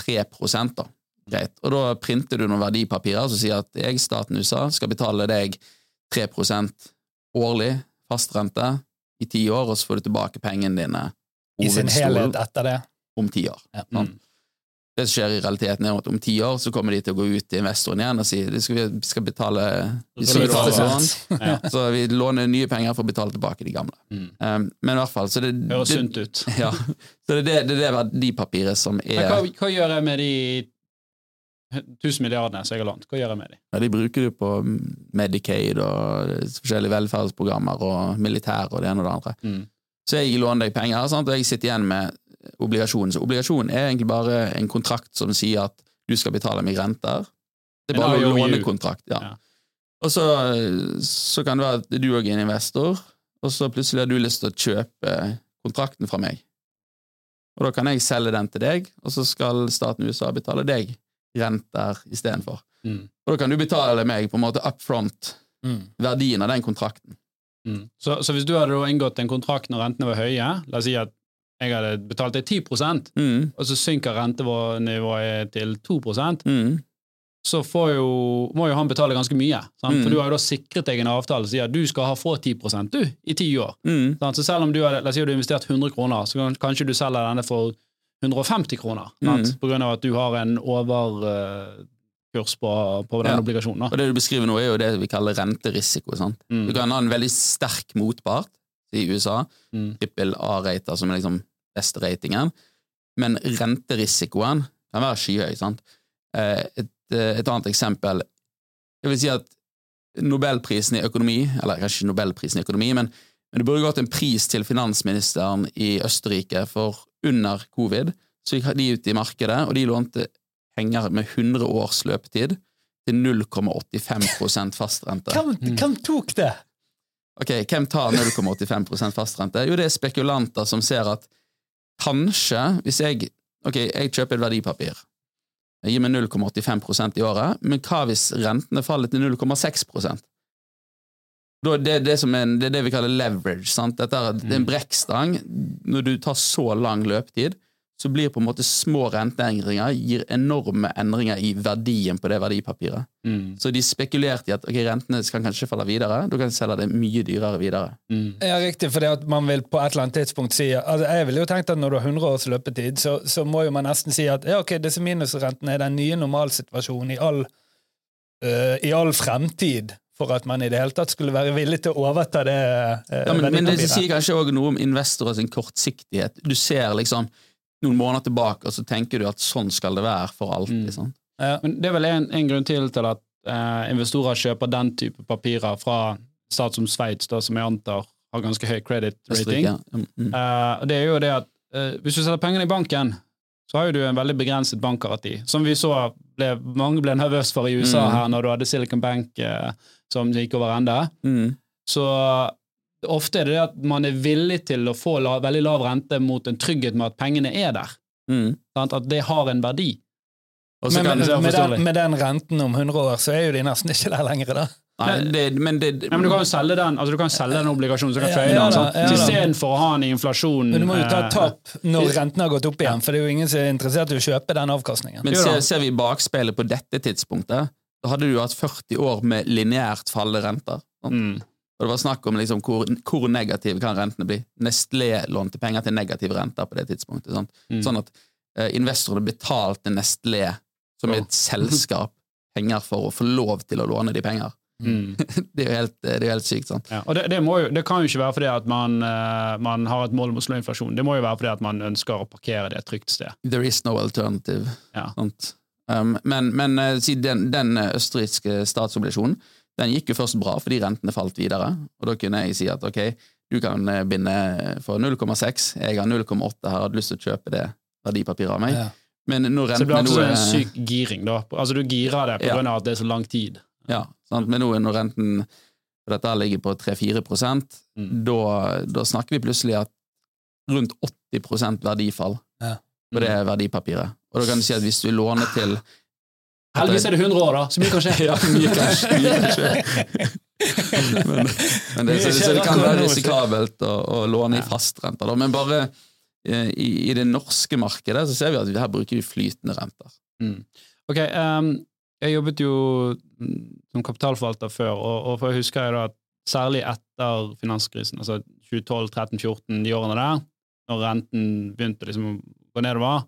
Speaker 3: 3 da. Greit. Og da printer du noen verdipapirer som sier at jeg, staten USA, skal betale deg 3% årlig fastrente i ti år, og så får du tilbake pengene dine
Speaker 2: I sin helhet etter det.
Speaker 3: om ti år.
Speaker 2: Ja.
Speaker 1: Mm.
Speaker 3: Det som skjer i realiteten, er at om ti år så kommer de til å gå ut til investoren igjen og si de skal, skal betale, vi skal
Speaker 1: Så
Speaker 3: betale sånn. <laughs>
Speaker 1: Ja.
Speaker 3: så vi låner nye penger for å betale tilbake de gamle.
Speaker 1: Mm.
Speaker 3: Um, men i hvert fall, så det,
Speaker 1: Høres
Speaker 3: det,
Speaker 1: sunt ut. <laughs>
Speaker 3: ja, så det er det, det er verdipapiret som
Speaker 1: Men hva,
Speaker 3: er
Speaker 1: hva gjør jeg med de tusen milliardene som jeg har lånt? Hva gjør jeg med dem?
Speaker 3: ja, De bruker du på Medicaid og forskjellige velferdsprogrammer og militær og det ene og det andre.
Speaker 1: Mm.
Speaker 3: Så jeg låner deg penger, sant? og jeg sitter igjen med obligasjon. Så obligasjon er egentlig bare en kontrakt som sier at du skal betale meg renter. Det er bare en lånekontrakt. Ja.
Speaker 1: Ja.
Speaker 3: Og så, så kan det være at du òg er en investor, og så plutselig har du lyst til å kjøpe kontrakten fra meg. Og da kan jeg selge den til deg, og så skal staten USA betale deg renter istedenfor.
Speaker 1: Mm.
Speaker 3: Og da kan du betale meg på en måte up front
Speaker 2: Mm.
Speaker 3: verdien av den kontrakten.
Speaker 1: Mm. Så, så hvis du hadde inngått en kontrakt når rentene var høye, la oss si at jeg hadde betalt deg 10
Speaker 3: Mm,
Speaker 1: og så synker rentenivået til 2
Speaker 3: mm,
Speaker 1: så får jo, må jo han betale ganske mye. Sant?
Speaker 3: Mm.
Speaker 1: For du har jo da sikret deg en avtale som sier at du skal ha få 10% du, i ti år.
Speaker 3: mm,
Speaker 1: Så selv om du har, la oss si at du har investert 100 kroner, så kan, kanskje du selger denne for 150 kroner.
Speaker 3: Mm.
Speaker 1: av at du har en overkurs på, på den
Speaker 3: Ja.
Speaker 1: obligasjonen. Da.
Speaker 3: Og det du beskriver nå, er jo det vi kaller renterisiko.
Speaker 1: Mm.
Speaker 3: Du kan ha en veldig sterk motpart i USA,
Speaker 1: Mm.
Speaker 3: trippel A-rater som er liksom beste ratingen, men renterisikoen kan være skyhøy. Sant? Eh, Et, eh, et annet eksempel Jeg vil si at Nobelprisen i økonomi, eller kanskje ikke Nobelprisen i økonomi, men, men det burde gått en pris til finansministeren i Østerrike, for under covid så gikk de ut i markedet, og de lånte penger med 100 års løpetid til 0,85 fastrente.
Speaker 2: Hvem,
Speaker 1: Mm.
Speaker 2: hvem tok det?
Speaker 3: Ok, Hvem tar 0,85 fastrente? Jo, det er spekulanter som ser at kanskje, hvis jeg Ok, jeg kjøper et verdipapir. Jeg gir meg 0,85% i året, men hva hvis rentene faller til 0,6 da er det, det, som er en, det er det vi kaller leverage. Sant? Dette er, det er en brekkstang. Når du tar så lang løpetid, så blir på en måte små renteendringer gir enorme endringer i verdien på det verdipapiret.
Speaker 1: Mm.
Speaker 3: Så de spekulerte i at okay, rentene skal kanskje falle videre, da kan de selge det mye dyrere videre.
Speaker 1: Mm.
Speaker 2: Ja, riktig, for det at man vil på et eller annet tidspunkt si altså Jeg ville jo tenkt at når du har 100 års løpetid, så, så må jo man nesten si at ja, ok, disse minusrentene er den nye normalsituasjonen i all eh, i all fremtid for at man i det hele tatt skulle være villig til å overta det Eh,
Speaker 3: Ja, men, men det sier kanskje også noe om investorer sin kortsiktighet. Du ser liksom noen måneder tilbake, og så tenker du at sånn skal det være for alltid.
Speaker 1: Mm.
Speaker 3: Sånn.
Speaker 2: Ja.
Speaker 1: Men det er vel en, en grunn til til at eh, investorer kjøper den type papirer fra stat som Sveits, som jeg antar har ganske høy credit rating.
Speaker 3: Mm.
Speaker 1: Eh, det er jo det at eh, hvis du setter pengene i banken, så har jo du en veldig begrenset bankgaranti. Som vi så ble, mange ble nervøse for i USA
Speaker 3: Mm.
Speaker 1: her, når du hadde Silicon Bank eh, som gikk over ende.
Speaker 3: Mm.
Speaker 1: Så ofte er det det at man er villig til å få la, veldig lav rente mot en trygghet med at pengene er der.
Speaker 3: Mm.
Speaker 1: At det har en verdi.
Speaker 2: Men, men, med, den, med den renten om 100 år, så er jo de nesten ikke der lenger, da.
Speaker 3: Nei, det, men det
Speaker 1: Ja, men du kan jo selge den altså du kan selge den obligasjonen, så du kan
Speaker 2: Ja, ja
Speaker 1: den.
Speaker 2: ja.
Speaker 1: Istedenfor å ha den i inflasjonen.
Speaker 2: Men du må jo ta
Speaker 1: eh,
Speaker 2: tap når renten har gått opp igjen, for det er jo ingen som er interessert i å kjøpe den avkastningen.
Speaker 3: Men ser, ser vi bakspeilet på dette tidspunktet, hadde du hatt 40 år med lineært fallende renter.
Speaker 1: Mm.
Speaker 3: Og det var snakk om liksom hvor, hvor negative kan rentene bli. Nestlé lånte penger til negative renter på det tidspunktet.
Speaker 1: Mm.
Speaker 3: Sånn at eh, investorene betalte Nestlé, som er et selskap, penger for å få lov til å låne de penger.
Speaker 1: Mm. <laughs>
Speaker 3: Det er jo helt, det er helt sykt. sant?
Speaker 1: Ja, og det, det, jo, det kan jo ikke være fordi at man, uh, man har et mål om å slå inflasjon. Det må jo være fordi at man ønsker å parkere det et trygt sted.
Speaker 3: There is no alternative.
Speaker 1: Ja.
Speaker 3: Sant? Um, men men eh, den, den eh, østerrikske statsobligasjonen den gikk jo først bra fordi rentene falt videre. Og da kunne jeg si at ok, du kan eh, binde for 0,6, jeg har 0,8 her, hadde lyst til å kjøpe det verdipapiret av meg.
Speaker 2: Ja.
Speaker 3: Men når
Speaker 1: Så det blir
Speaker 3: rentene
Speaker 1: altså
Speaker 3: nå
Speaker 1: en syk giring, da. Altså Du girer det på
Speaker 3: Ja.
Speaker 1: grunn av at det er så lang tid.
Speaker 3: Ja, sant? Men nå når renten for dette ligger på 3-4
Speaker 1: Mm.
Speaker 3: da, da snakker vi plutselig at rundt 80 verdifall
Speaker 2: Ja.
Speaker 3: på det verdipapiret. Og da kan du si at hvis du låner til <laughs>
Speaker 1: Heldigvis er det 100 år, da, så mye kan skje. <laughs>
Speaker 3: Ja, mye kan skje. Mye kan skje. <laughs> men, men det, så, så det kan være risikabelt å, å låne i fastrenter. da. Men bare eh, i, i det norske markedet så ser vi at vi her bruker vi flytende renter.
Speaker 1: Mm. Ok, um, jeg jobbet jo mm, som kapitalforvalter før, og, og for jeg husker jeg da at særlig etter finanskrisen, altså 2012, 13, 14, de årene der, når renten begynte liksom å gå nedover,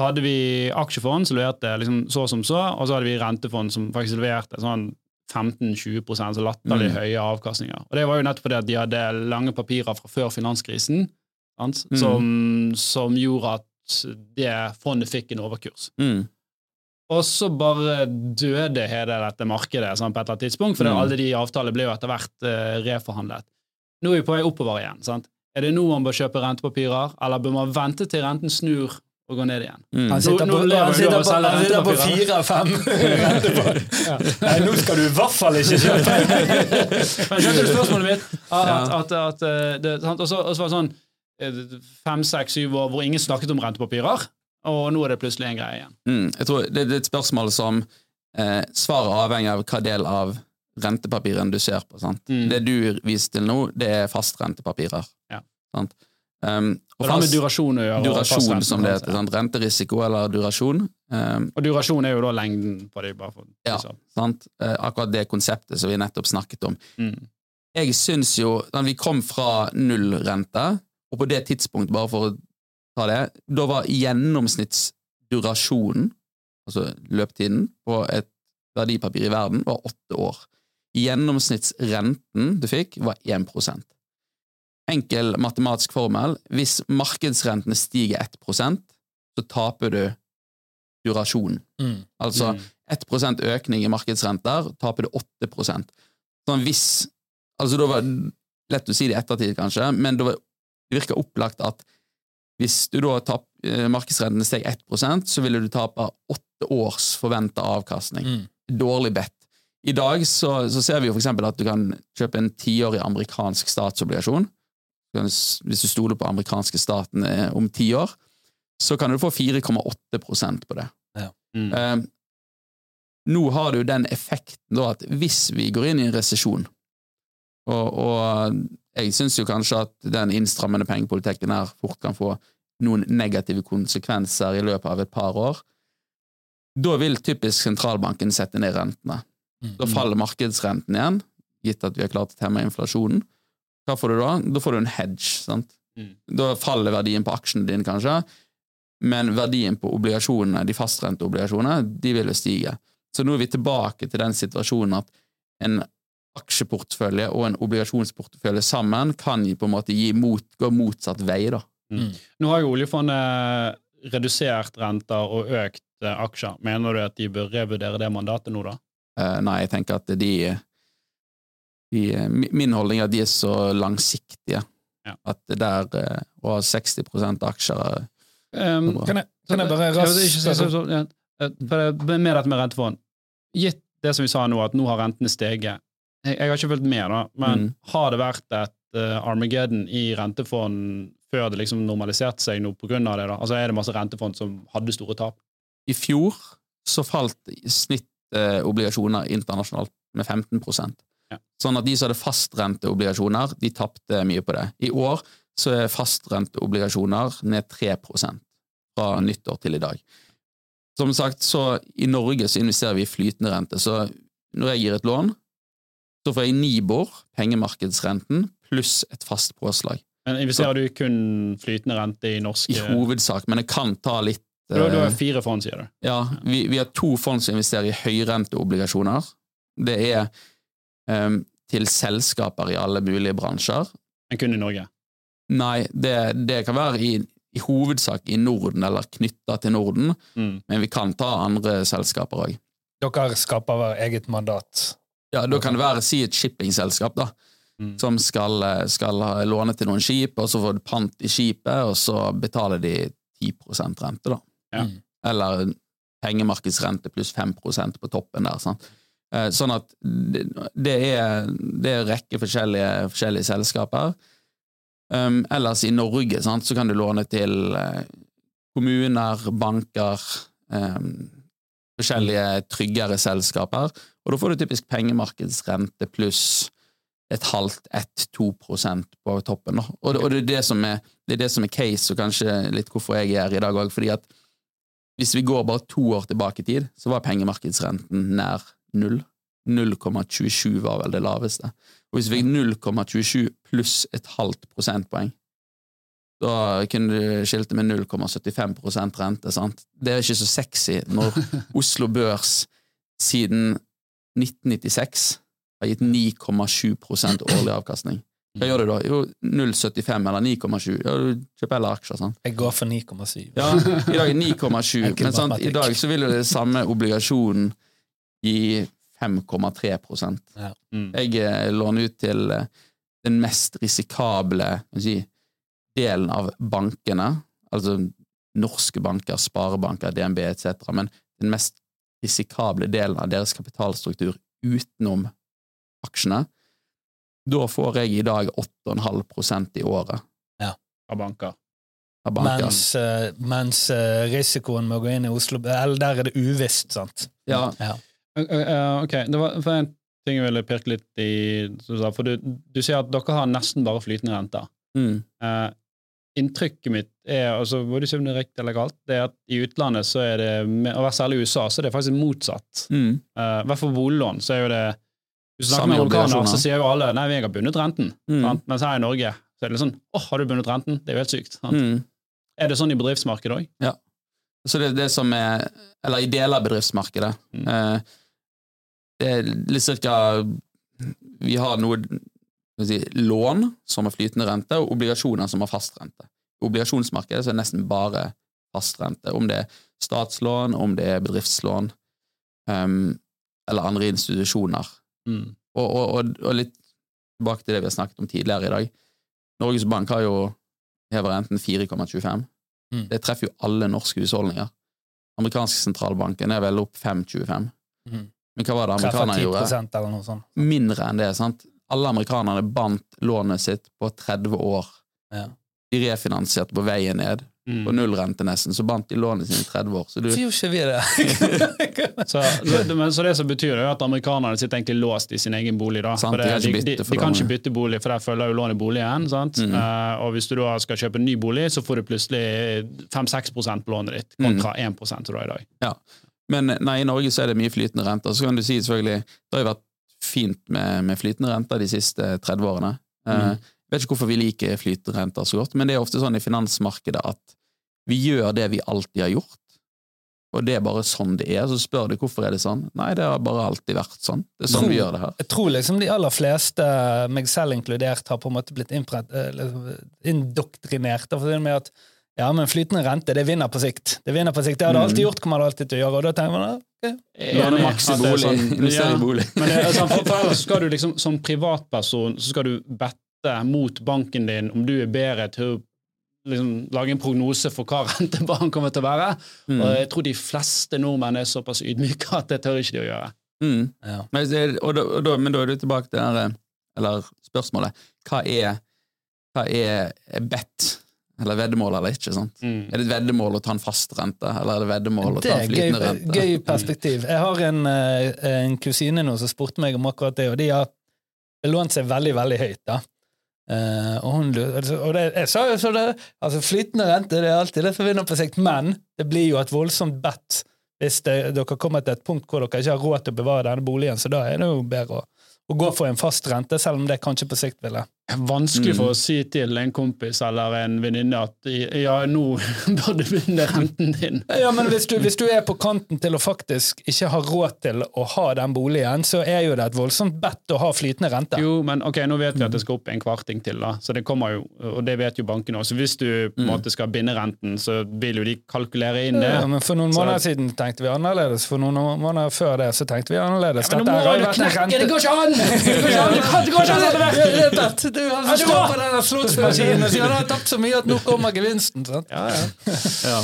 Speaker 1: så hadde vi aksjefond som leverte liksom så som så, og så hadde vi rentefond som faktisk leverte sånn 15-20% så latterlig
Speaker 3: Mm.
Speaker 1: høye avkastninger. Og det var jo nettopp fordi at de hadde lange papirer fra før finanskrisen, sant?
Speaker 3: Mm.
Speaker 1: Som, som gjorde at det fondet fikk en overkurs.
Speaker 3: Mm.
Speaker 1: Og så bare døde hele dette markedet sant, på et eller annet tidspunkt, for
Speaker 3: Mm.
Speaker 1: alle de avtalene ble jo etter hvert uh, reforhandlet. Nå er vi på vei oppover igjen. sant? Er det nå man bør kjøpe rentepapirer, eller bør man vente til renten snur og går ned igjen?
Speaker 3: Mm.
Speaker 2: Han sitter på,
Speaker 1: nå nå
Speaker 2: han sitter på, han sitter på fire av fem ja. <laughs> <laughs> Nei, nå skal du i hvert fall ikke kjøpe! <laughs>
Speaker 1: Men skjønte du spørsmålet mitt? At, at, at, eh, det. Og så var det sånn eh, fem, seks, syv år hvor ingen snakket om rentepapirer, og nå er det plutselig en greie igjen.
Speaker 3: Mm. Jeg tror det, det er et spørsmål som eh, Svaret avhenger av hva del av rentepapirene du ser på. sant?
Speaker 1: Mm.
Speaker 3: Det du viser til nå, det er fastrentepapirer.
Speaker 1: Ja.
Speaker 3: Sant? Um,
Speaker 1: Og det har med durasjon å gjøre.
Speaker 3: durasjon, som det heter. Sant? Renterisiko eller durasjon. Um,
Speaker 1: Og durasjon er jo da lengden på det. for
Speaker 3: Ja.
Speaker 1: liksom.
Speaker 3: sant? Eh, akkurat det konseptet som vi nettopp snakket om.
Speaker 1: Mm.
Speaker 3: Jeg syns jo Vi kom fra nullrente, og på det tidspunktet, bare for å ta det, da var gjennomsnittsdurasjonen, altså løptiden, på et verdipapir i verden var åtte år. Gjennomsnittsrenten du fikk, var 1 Enkel matematisk formel. Hvis markedsrentene stiger 1% så taper du durasjonen.
Speaker 2: Mm.
Speaker 3: Altså
Speaker 1: Mm.
Speaker 3: 1% økning i markedsrenter, taper du 8% Sånn hvis Altså, da var det lett å si det i ettertid, kanskje, men det, virka opplagt at hvis du da tap, markedsrentene steg 1% så ville du tape åtte års forventa avkastning.
Speaker 2: Mm.
Speaker 3: Dårlig bedt. I dag så, så ser vi jo eksempel at du kan kjøpe en tiårig amerikansk statsobligasjon. Du kan s- Hvis du stoler på amerikanske staten eh, om ti år, så kan du få 4,8% på det.
Speaker 1: Mm.
Speaker 3: Eh, nå har jo den effekten da at hvis vi går inn i en resesjon, og, og jeg syns jo kanskje at den innstrammende pengepolitikken her fort kan få noen negative konsekvenser i løpet av et par år, da vil typisk sentralbanken sette ned rentene.
Speaker 2: Mm.
Speaker 3: Da faller markedsrenten igjen, gitt at vi har klart å temme inflasjonen. Hva får du da? Da får du en hedge. sant?
Speaker 1: Mm.
Speaker 3: Da faller verdien på aksjene dine, kanskje, men verdien på obligasjonene, de fastrenteobligasjonene, de vil jo stige. Så nå er vi tilbake til den situasjonen at en aksjeportefølje og en obligasjonsportefølje sammen kan på en måte gi mot, gå motsatt vei. da.
Speaker 2: Mm.
Speaker 1: Nå har jo oljefondet redusert renter og økt aksjer. Mener du at de bør revurdere det mandatet nå, da?
Speaker 3: Eh, nei, jeg tenker at de, de Min holdning er at de er så langsiktige.
Speaker 1: Ja.
Speaker 3: At det der eh, å ha 60 aksjer er
Speaker 1: Um.
Speaker 2: Kan jeg, kan jeg bare raskt
Speaker 1: det så- så- så- ja, eh, for det- Med dette med rentefond. Gitt det som vi sa nå, at nå har rentene steget. Jeg, jeg har ikke fulgt med, da, men
Speaker 3: Mm.
Speaker 1: har det vært et uh, Armageddon i rentefond før det liksom normaliserte seg nå av det? da? Altså Er det masse rentefond som hadde store tap?
Speaker 3: I fjor så falt snittobligasjoner internasjonalt med 15
Speaker 1: Ja.
Speaker 3: Sånn at de som hadde fastrenteobligasjoner, de tapte mye på det. I år så er fastrenteobligasjoner ned 3 fra nyttår til i dag. Som sagt, så i Norge så investerer vi i flytende rente, så når jeg gir et lån, så får jeg Nibor, pengemarkedsrenten, pluss et fast påslag.
Speaker 1: Men Investerer du i kun flytende rente i norske
Speaker 3: I hovedsak, men jeg kan ta litt
Speaker 1: Du, du har
Speaker 3: eh,
Speaker 1: fire fond, sier du?
Speaker 3: Ja, vi, vi har to fond som investerer i høyrenteobligasjoner. Det er em, til selskaper i alle mulige bransjer.
Speaker 1: Men kun i Norge?
Speaker 3: Nei, det, det kan være i, i hovedsak i Norden, eller knytta til Norden,
Speaker 1: Mm.
Speaker 3: men vi kan ta andre selskaper òg.
Speaker 2: Dere skaper hver eget mandat.
Speaker 3: Ja, da kan det være si et shippingselskap, da,
Speaker 1: Mm.
Speaker 3: som skal, eh, skal låne til noen skip, og så får du pant i skipet, og så betaler de 10 rente, da.
Speaker 1: Ja.
Speaker 3: Eller pengemarkedsrente pluss 5% på toppen der. Sant? Eh, Sånn at det, er det er rekke forskjellige, forskjellige selskaper. Um, ellers i Norge sant, så kan du låne til eh, kommuner, banker, um, forskjellige tryggere selskaper, og da får du typisk pengemarkedsrente pluss et halvt, ett, to prosent på toppen. Da. Og, det, og det, er det, som er, det er det som er case, og kanskje litt hvorfor jeg er her i dag òg, fordi at hvis vi går bare to år tilbake i tid, så var pengemarkedsrenten nær null. 0,27 var vel det laveste. Og hvis vi fikk 0,27 pluss et halvt prosentpoeng, da kunne du skilte med 0,75% rente. sant? Det er ikke så sexy når <laughs> Oslo Børs siden 1996 har gitt 9,7 årlig avkastning. Hva gjør du da? Jo, 0,75 eller 9,7. Ja, du kjøper heller aksjer, sant?
Speaker 2: Jeg går for 9,7.
Speaker 3: Ja, i dag er 9,7, <laughs> men sant, i dag så vil jo det samme obligasjonen gi 5,3
Speaker 1: Mm.
Speaker 3: Jeg eh, låner ut til eh, den mest risikable si, delen av bankene, altså norske banker, sparebanker, DNB etc., men den mest risikable delen av deres kapitalstruktur utenom aksjene. Da får jeg i dag 8,5% i året
Speaker 1: Av banker.
Speaker 3: av banker.
Speaker 2: Mens, eh, mens risikoen med å gå inn i Oslo Eller der er det uvisst, sant?
Speaker 3: Ja,
Speaker 2: Ja.
Speaker 1: Eh, eh, ok, det var for en ting jeg ville pirke litt i. For du, du sier at dere har nesten bare flytende renter.
Speaker 3: mm,
Speaker 1: Uh, inntrykket mitt er, altså, både om det er riktig eller galt, det er at i utlandet så er det, og særlig i USA, så er det faktisk motsatt.
Speaker 3: mm,
Speaker 1: uh, hvert fall boliglån, så er jo det Hvis du snakker med amerikanere, så sier jo alle nei, jeg har bundet renten.
Speaker 3: mm?
Speaker 1: Mens her i Norge så er det litt sånn åh, har du bundet renten? Det er jo helt sykt.
Speaker 3: Mm.
Speaker 1: Er det sånn i bedriftsmarkedet òg?
Speaker 3: Så det er det som er Eller i deler av bedriftsmarkedet.
Speaker 1: Mm.
Speaker 3: Eh, det er litt cirka Vi har noe si, lån som har flytende rente, og obligasjoner som har fastrente. I obligasjonsmarkedet så er det nesten bare fast rente. Om det er statslån, om det er bedriftslån, um, eller andre institusjoner.
Speaker 1: Mm.
Speaker 3: Og, og, og, og litt tilbake til det vi har snakket om tidligere i dag. Norges Bank har jo hever renten 4,25.
Speaker 2: Mm.
Speaker 3: Det treffer jo alle norske husholdninger. Amerikanske sentralbanken er vel opp 5,25.
Speaker 2: Mm.
Speaker 3: Men hva var det amerikanerne gjorde?
Speaker 2: eller noe sånt.
Speaker 3: Mindre enn det. sant? Alle amerikanerne bandt lånet sitt på 30 år.
Speaker 2: Ja.
Speaker 3: De refinansierte på veien ned.
Speaker 1: Mm.
Speaker 3: På nullrente nesten, så bandt de lånet sine i 30 år. Så du,
Speaker 2: gjorde ikke vi det? <laughs>
Speaker 1: Så, men, så det som betyr det, er at amerikanerne sitter egentlig låst i sin egen bolig. da.
Speaker 3: Sant,
Speaker 1: For
Speaker 3: de
Speaker 1: det, de, de,
Speaker 3: bytte for
Speaker 1: de kan ikke bytte bolig, for der følger jo lånet boligen. sant?
Speaker 3: Mm.
Speaker 1: Uh, og hvis du da skal kjøpe en ny bolig, så får du plutselig 5-6 på lånet ditt,
Speaker 3: kontra
Speaker 1: kontra 1 som du har i dag. Ja.
Speaker 3: Men nei, i Norge så er det mye flytende renter. Så kan du si selvfølgelig det har jo vært fint med, med flytende renter de siste 30 årene. Uh,
Speaker 1: Mm.
Speaker 3: Vet ikke hvorfor vi liker flytende renter så godt, men det er ofte sånn i finansmarkedet at vi gjør det vi alltid har gjort, og det er bare sånn det er. Så spør du hvorfor er det sånn. Nei, det har bare alltid vært sånn. Det er sånn
Speaker 2: Tror-
Speaker 3: vi gjør det her.
Speaker 2: Jeg tror liksom de aller fleste, meg selv inkludert, har på en måte blitt eh, liksom, indoktrinert. for det med at ja, men flytende rente, det vinner på sikt. Det vinner på sikt. Det har det alltid gjort, kommer det alltid til å gjøre. Og da tenker man, okay.
Speaker 3: Låne maks i bolig.
Speaker 1: sånn- ja. Men det, er sånn, for, for ellers <laughs> skal du liksom, som privatperson så skal du bette mot banken din om du er bedre til å liksom, lage en prognose for hva <laughs> rentebanen kommer til å være.
Speaker 3: Mm.
Speaker 1: Og jeg tror de fleste nordmenn er såpass ydmyke at det tør ikke de å gjøre.
Speaker 3: Mm.
Speaker 2: Ja.
Speaker 3: Men, og da, og da, men da er du tilbake til det her, eller spørsmålet. Hva er, hva er bet? Eller veddemål eller ikke? sant?
Speaker 1: Mm.
Speaker 3: Er det et veddemål å ta en fast rente, eller er det veddemål å
Speaker 2: Det
Speaker 3: ta
Speaker 2: en
Speaker 3: en
Speaker 2: gøy,
Speaker 3: flytende rente?
Speaker 2: gøy perspektiv. Jeg har en, eh, en kusine nå som spurte meg om akkurat det, og de har belånt seg veldig, veldig høyt. da. Eh, og hun, altså, og det, jeg sa jo så det, altså Flytende rente det er alltid det som vinner på sikt, men det blir jo et voldsomt bet hvis det, dere kommer til et punkt hvor dere ikke har råd til å bevare denne boligen, så da er det jo bedre å, å gå for en fast rente, selv om det kanskje på sikt ville
Speaker 1: Vanskelig
Speaker 3: Mm.
Speaker 1: for å si til en kompis eller en venninne at ja, nå <laughs> bør du begynne renten din.
Speaker 2: Ja, men hvis du, hvis du er på kanten til å faktisk ikke ha råd til å ha den boligen, så er jo det et voldsomt bedt å ha flytende rente.
Speaker 1: Jo, men ok, nå vet vi at det skal opp en kvarting til, da. Så det kommer jo, og det vet jo bankene også. Hvis du på en måte skal binde renten, så vil jo de kalkulere inn det.
Speaker 2: Ja, men For noen
Speaker 1: Så-
Speaker 2: måneder siden tenkte vi annerledes. For noen måneder før det så tenkte vi annerledes.
Speaker 1: Men nå må du knekke! <laughs> Det går ikke an! Det går ikke an! Det kan- det går ikke an! Det
Speaker 2: går ikke at Du
Speaker 1: han som
Speaker 2: står på den slottsmaskinen og sier han har tapt så mye at nå kommer gevinsten. Sant?
Speaker 1: Ja, ja.
Speaker 3: Ja.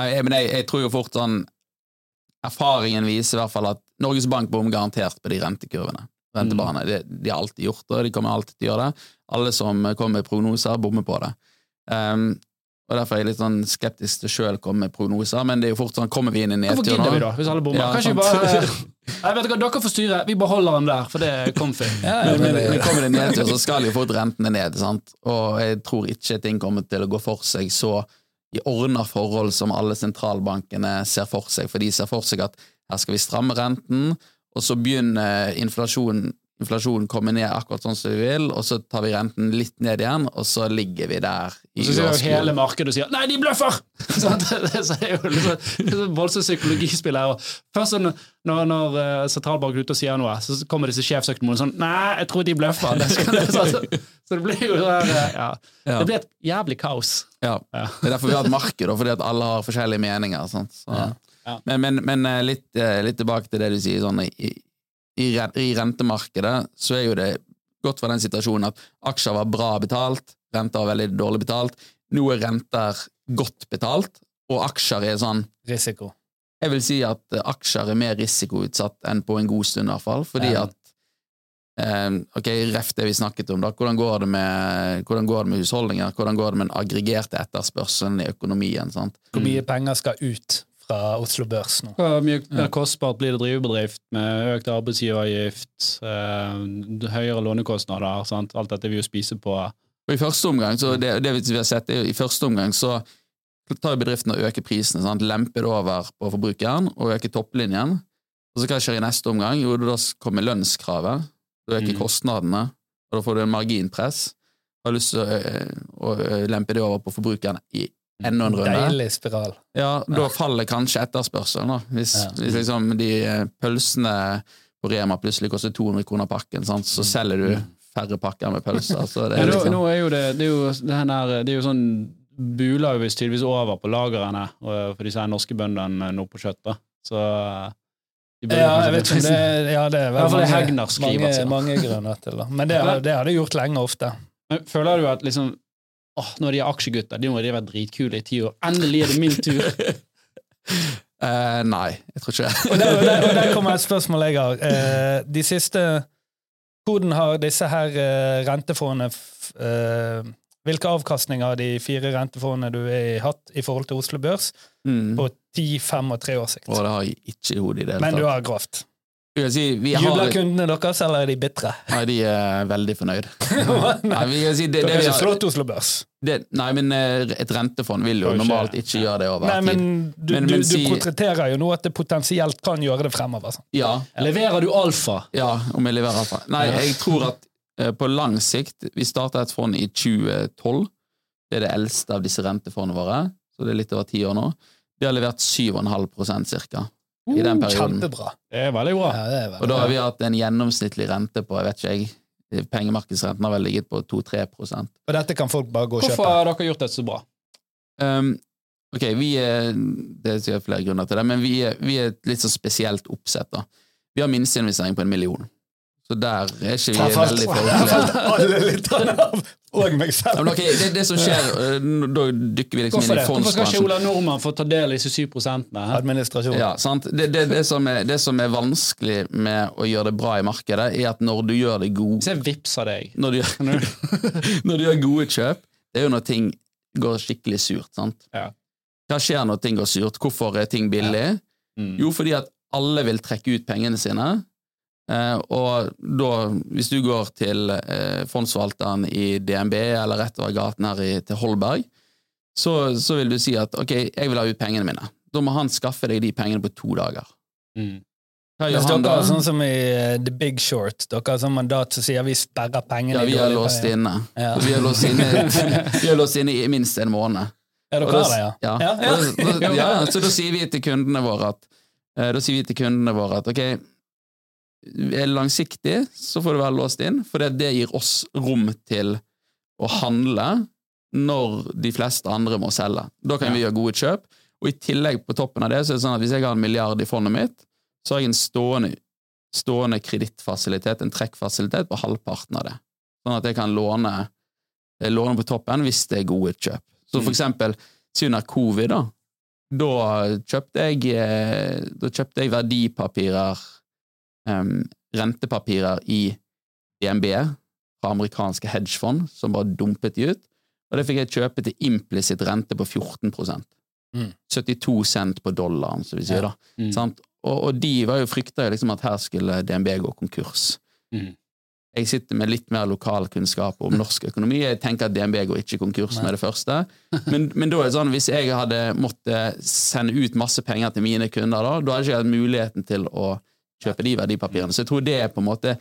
Speaker 3: Nei, men jeg, jeg tror jo fort sånn Erfaringen viser i hvert fall at Norges Bank bom garantert på de rentekurvene. Rentebanene. Det, de har alltid gjort det, og de kommer alltid til å gjøre det. Alle som kommer med prognoser, bommer på det. Um, og Derfor er jeg litt sånn skeptisk til sjøl å komme med prognoser, men det er jo fort sånn Kommer vi inn i
Speaker 1: Hvorfor
Speaker 3: nedtur
Speaker 1: gidder vi da, hvis alle bommer?
Speaker 3: Ja,
Speaker 1: Kanskje vi bare <laughs> Nei, vet hva, Dere får styre. Vi beholder den der, for det er comfy. <laughs>
Speaker 2: Ja, ja,
Speaker 3: Men, men,
Speaker 2: men-
Speaker 3: men kommer det nedtur, så skal jo fort rentene ned. Sant? Og jeg tror ikke ting kommer til å gå for seg så i ordna forhold som alle sentralbankene ser for seg. For de ser for seg at her skal vi stramme renten, og så begynner inflasjonen inflasjonen kommer ned akkurat sånn som vi vil, og så tar vi renten litt ned igjen, og så ligger vi der i
Speaker 1: Og så sier jo hele markedet og sier 'nei, de bløffer'! <laughs> Sant? det så er jo liksom, det så voldsomt psykologispill her. Først sånn, når, når eh, sentralbanken er ute og sier noe, så kommer disse sjefsøkonomene sånn 'nei, jeg tror de bløffer'. Skal, det, så, så det blir jo sånn eh, ja.
Speaker 3: Ja.
Speaker 1: Det blir et jævlig kaos.
Speaker 3: Ja.
Speaker 1: Ja.
Speaker 3: Det er derfor vi har et marked, fordi at alle har forskjellige meninger. Sant? Så.
Speaker 1: Ja.
Speaker 3: Men, men, men eh, litt, eh, litt tilbake til det du sier, sånn, i, i, i rentemarkedet så er jo det gått fra den situasjonen at aksjer var bra betalt, renter var veldig dårlig betalt. Nå er renter godt betalt, og aksjer er sånn
Speaker 2: Risiko.
Speaker 3: Jeg vil si at eh, aksjer er mer risikoutsatt enn på en god stund, i hvert fall. Fordi
Speaker 2: Ja.
Speaker 3: at eh, Ok, ref det vi snakket om, da. Hvordan går det med, går det med husholdninger? Hvordan går det med den aggregerte etterspørselen i økonomien? sant?
Speaker 2: Hvor mye penger skal ut fra Oslo Børs nå?
Speaker 1: Hvor mye mer kostbart blir det å drive bedrift med økt arbeidsgiveravgift, eh, høyere lånekostnader, sant? alt dette vi jo spiser på.
Speaker 3: Og i første omgang, så det, det vi har sett, er i første omgang så tar bedriften og øker prisene, sant? lemper det over på forbrukeren og øker topplinjen. Og så hva skjer i neste omgang? Jo, da kommer lønnskravet, da øker
Speaker 1: Mm.
Speaker 3: kostnadene, og da får du en marginpress. Har lyst til å, ø, å lempe det over på forbrukeren i enda en runde.
Speaker 2: Deilig spiral.
Speaker 3: Ja, da faller kanskje etterspørselen, da. Hvis,
Speaker 2: Ja.
Speaker 3: hvis liksom de eh, pølsene på Rema plutselig koster 200 kroner pakken, sant? så selger du færre pakker med pølser. <laughs> Så det er
Speaker 1: nå,
Speaker 3: liksom,
Speaker 1: nå er jo det, det er jo, det her, det er jo sånn buler jo tydeligvis over på lagrene for disse norske bøndene nå på kjøtt. da. Så de
Speaker 2: Ja, jeg vet ikke om det Ja, det er
Speaker 1: det
Speaker 2: mange,
Speaker 1: skriver,
Speaker 2: mange, mange grunner til det. Men det det har det gjort lenge ofte.
Speaker 1: Men Føler du at liksom åh, nå er de aksjegutter, de må de være dritkule i ti år. Endelig er det min tur!
Speaker 3: uh, <laughs> nei, jeg tror ikke det.
Speaker 2: Og der, og der, og der kommer et <laughs> spørsmål jeg har. Uh, de siste Hvordan har disse her uh, rentefondene eh, Hvilke avkastninger har de fire rentefondene du har hatt i forhold til Oslo Børs
Speaker 3: Mm.
Speaker 2: på 10, 5 og 3 års sikt?
Speaker 3: Og det har jeg ikke i hodet i det hele
Speaker 2: Men du har grovt.
Speaker 3: Si, vi
Speaker 2: Jubler
Speaker 3: har,
Speaker 2: kundene deres, eller er de bitre?
Speaker 3: nei, de er veldig fornøyd. <laughs> Nei, vi si, det, det,
Speaker 2: har, slått Oslo Børs.
Speaker 3: det, nei, men eh, et rentefond vil jo normalt ikke gjøre det over
Speaker 2: Nei, men
Speaker 3: tid.
Speaker 2: du,
Speaker 3: Men-
Speaker 2: du,
Speaker 3: men
Speaker 2: du
Speaker 3: si-
Speaker 2: portretterer jo nå at det potensielt kan gjøre det fremover. Sånn.
Speaker 3: Ja,
Speaker 1: Leverer du alfa?
Speaker 3: ja, om jeg leverer alfa. Nei, jeg tror at uh, på lang sikt Vi starta et fond i 2012. Det er det eldste av disse rentefondene våre, så det er litt over ti år nå. Vi har levert 7,5 cirka i den perioden.
Speaker 2: Kjempebra.
Speaker 1: Det er veldig bra.
Speaker 2: Ja, det er veldig
Speaker 3: Og da har vi hatt en gjennomsnittlig rente på, jeg vet ikke jeg, pengemarkedsrenten har vel ligget på 2-3%
Speaker 2: Og dette kan folk bare gå og
Speaker 1: Hvorfor
Speaker 2: kjøpe.
Speaker 1: har dere gjort det så bra?
Speaker 3: um, Ok, vi er Det er sikkert flere grunner til det, men vi er, vi er et litt så spesielt oppsett. da. Vi har minsteinvestering på en million. Så der er ikke vi veldig folkelige.
Speaker 2: alle lytterne av, og meg selv.
Speaker 3: men det, det som skjer, eh, Da dykker vi liksom
Speaker 2: Hvorfor
Speaker 3: inn i
Speaker 2: fondsbransjen.
Speaker 1: Hvorfor skal ikke. Ola Nordmann få ta del i disse syv prosentene?
Speaker 2: Administrasjon.
Speaker 3: Ja, sant? Det, det, det, som er, det som er vanskelig med å gjøre det bra i markedet, er at når du gjør det god
Speaker 1: Se vips av deg
Speaker 3: når du, gjør, <laughs> når du gjør gode kjøp, det er jo når ting går skikkelig surt. sant?
Speaker 1: Ja.
Speaker 3: Hva skjer når ting går surt? Hvorfor er ting billig?
Speaker 1: Mm.
Speaker 3: Jo, fordi at alle vil trekke ut pengene sine. Eh, og da, hvis du går til eh, fondsforvalteren i DNB eller rett over gaten her i, til Holberg, så, så vil du si at ok, jeg vil ha ut pengene mine. Da må han skaffe deg de pengene på to dager.
Speaker 1: Mm.
Speaker 3: Han
Speaker 2: dere har sånn som i eh, The Big Short, dere har sånn mandat som sier vi sperrer pengene.
Speaker 3: Ja, vi er låst inne.
Speaker 2: Ja.
Speaker 3: Vi er låst inne, <laughs> er i minst en måned.
Speaker 2: Ja,
Speaker 3: Og
Speaker 2: dere har det, ja.
Speaker 3: Ja.
Speaker 2: Ja,
Speaker 3: så da sier vi til kundene våre at Da sier vi til kundene våre at ok, er langsiktig, så får du være låst inn, for det, det gir oss rom til å handle når de fleste andre må selge. Da kan vi gjøre gode kjøp. Og i tillegg på toppen av det, så er det sånn at hvis jeg har en milliard i fondet mitt, så har jeg en stående, stående kredittfasilitet, en trekkfasilitet, på halvparten av det. Sånn at jeg kan låne, eh, låne på toppen hvis det er gode kjøp. Så for
Speaker 1: Mm.
Speaker 3: eksempel, si under covid, da, da kjøpte jeg, eh, da kjøpte jeg verdipapirer, em, rentepapirer i DNB fra amerikanske hedgefond, som bare dumpet de ut, og det fikk jeg kjøpe til implisitt rente på 14
Speaker 2: Mm.
Speaker 3: 72 cent på dollaren, som vi sier da.
Speaker 1: Mm.
Speaker 3: Sant? Og, og de var jo frykta jo liksom at her skulle DNB gå konkurs.
Speaker 1: Mm.
Speaker 3: Jeg sitter med litt mer lokalkunnskap om norsk økonomi. Jeg tenker at DNB går ikke konkurs med det første. <laughs> Men, men da er det sånn, hvis jeg hadde måttet sende ut masse penger til mine kunder, da, da hadde jeg ikke hatt muligheten til å kjøpe de verdipapirene. Så jeg tror det er på en måte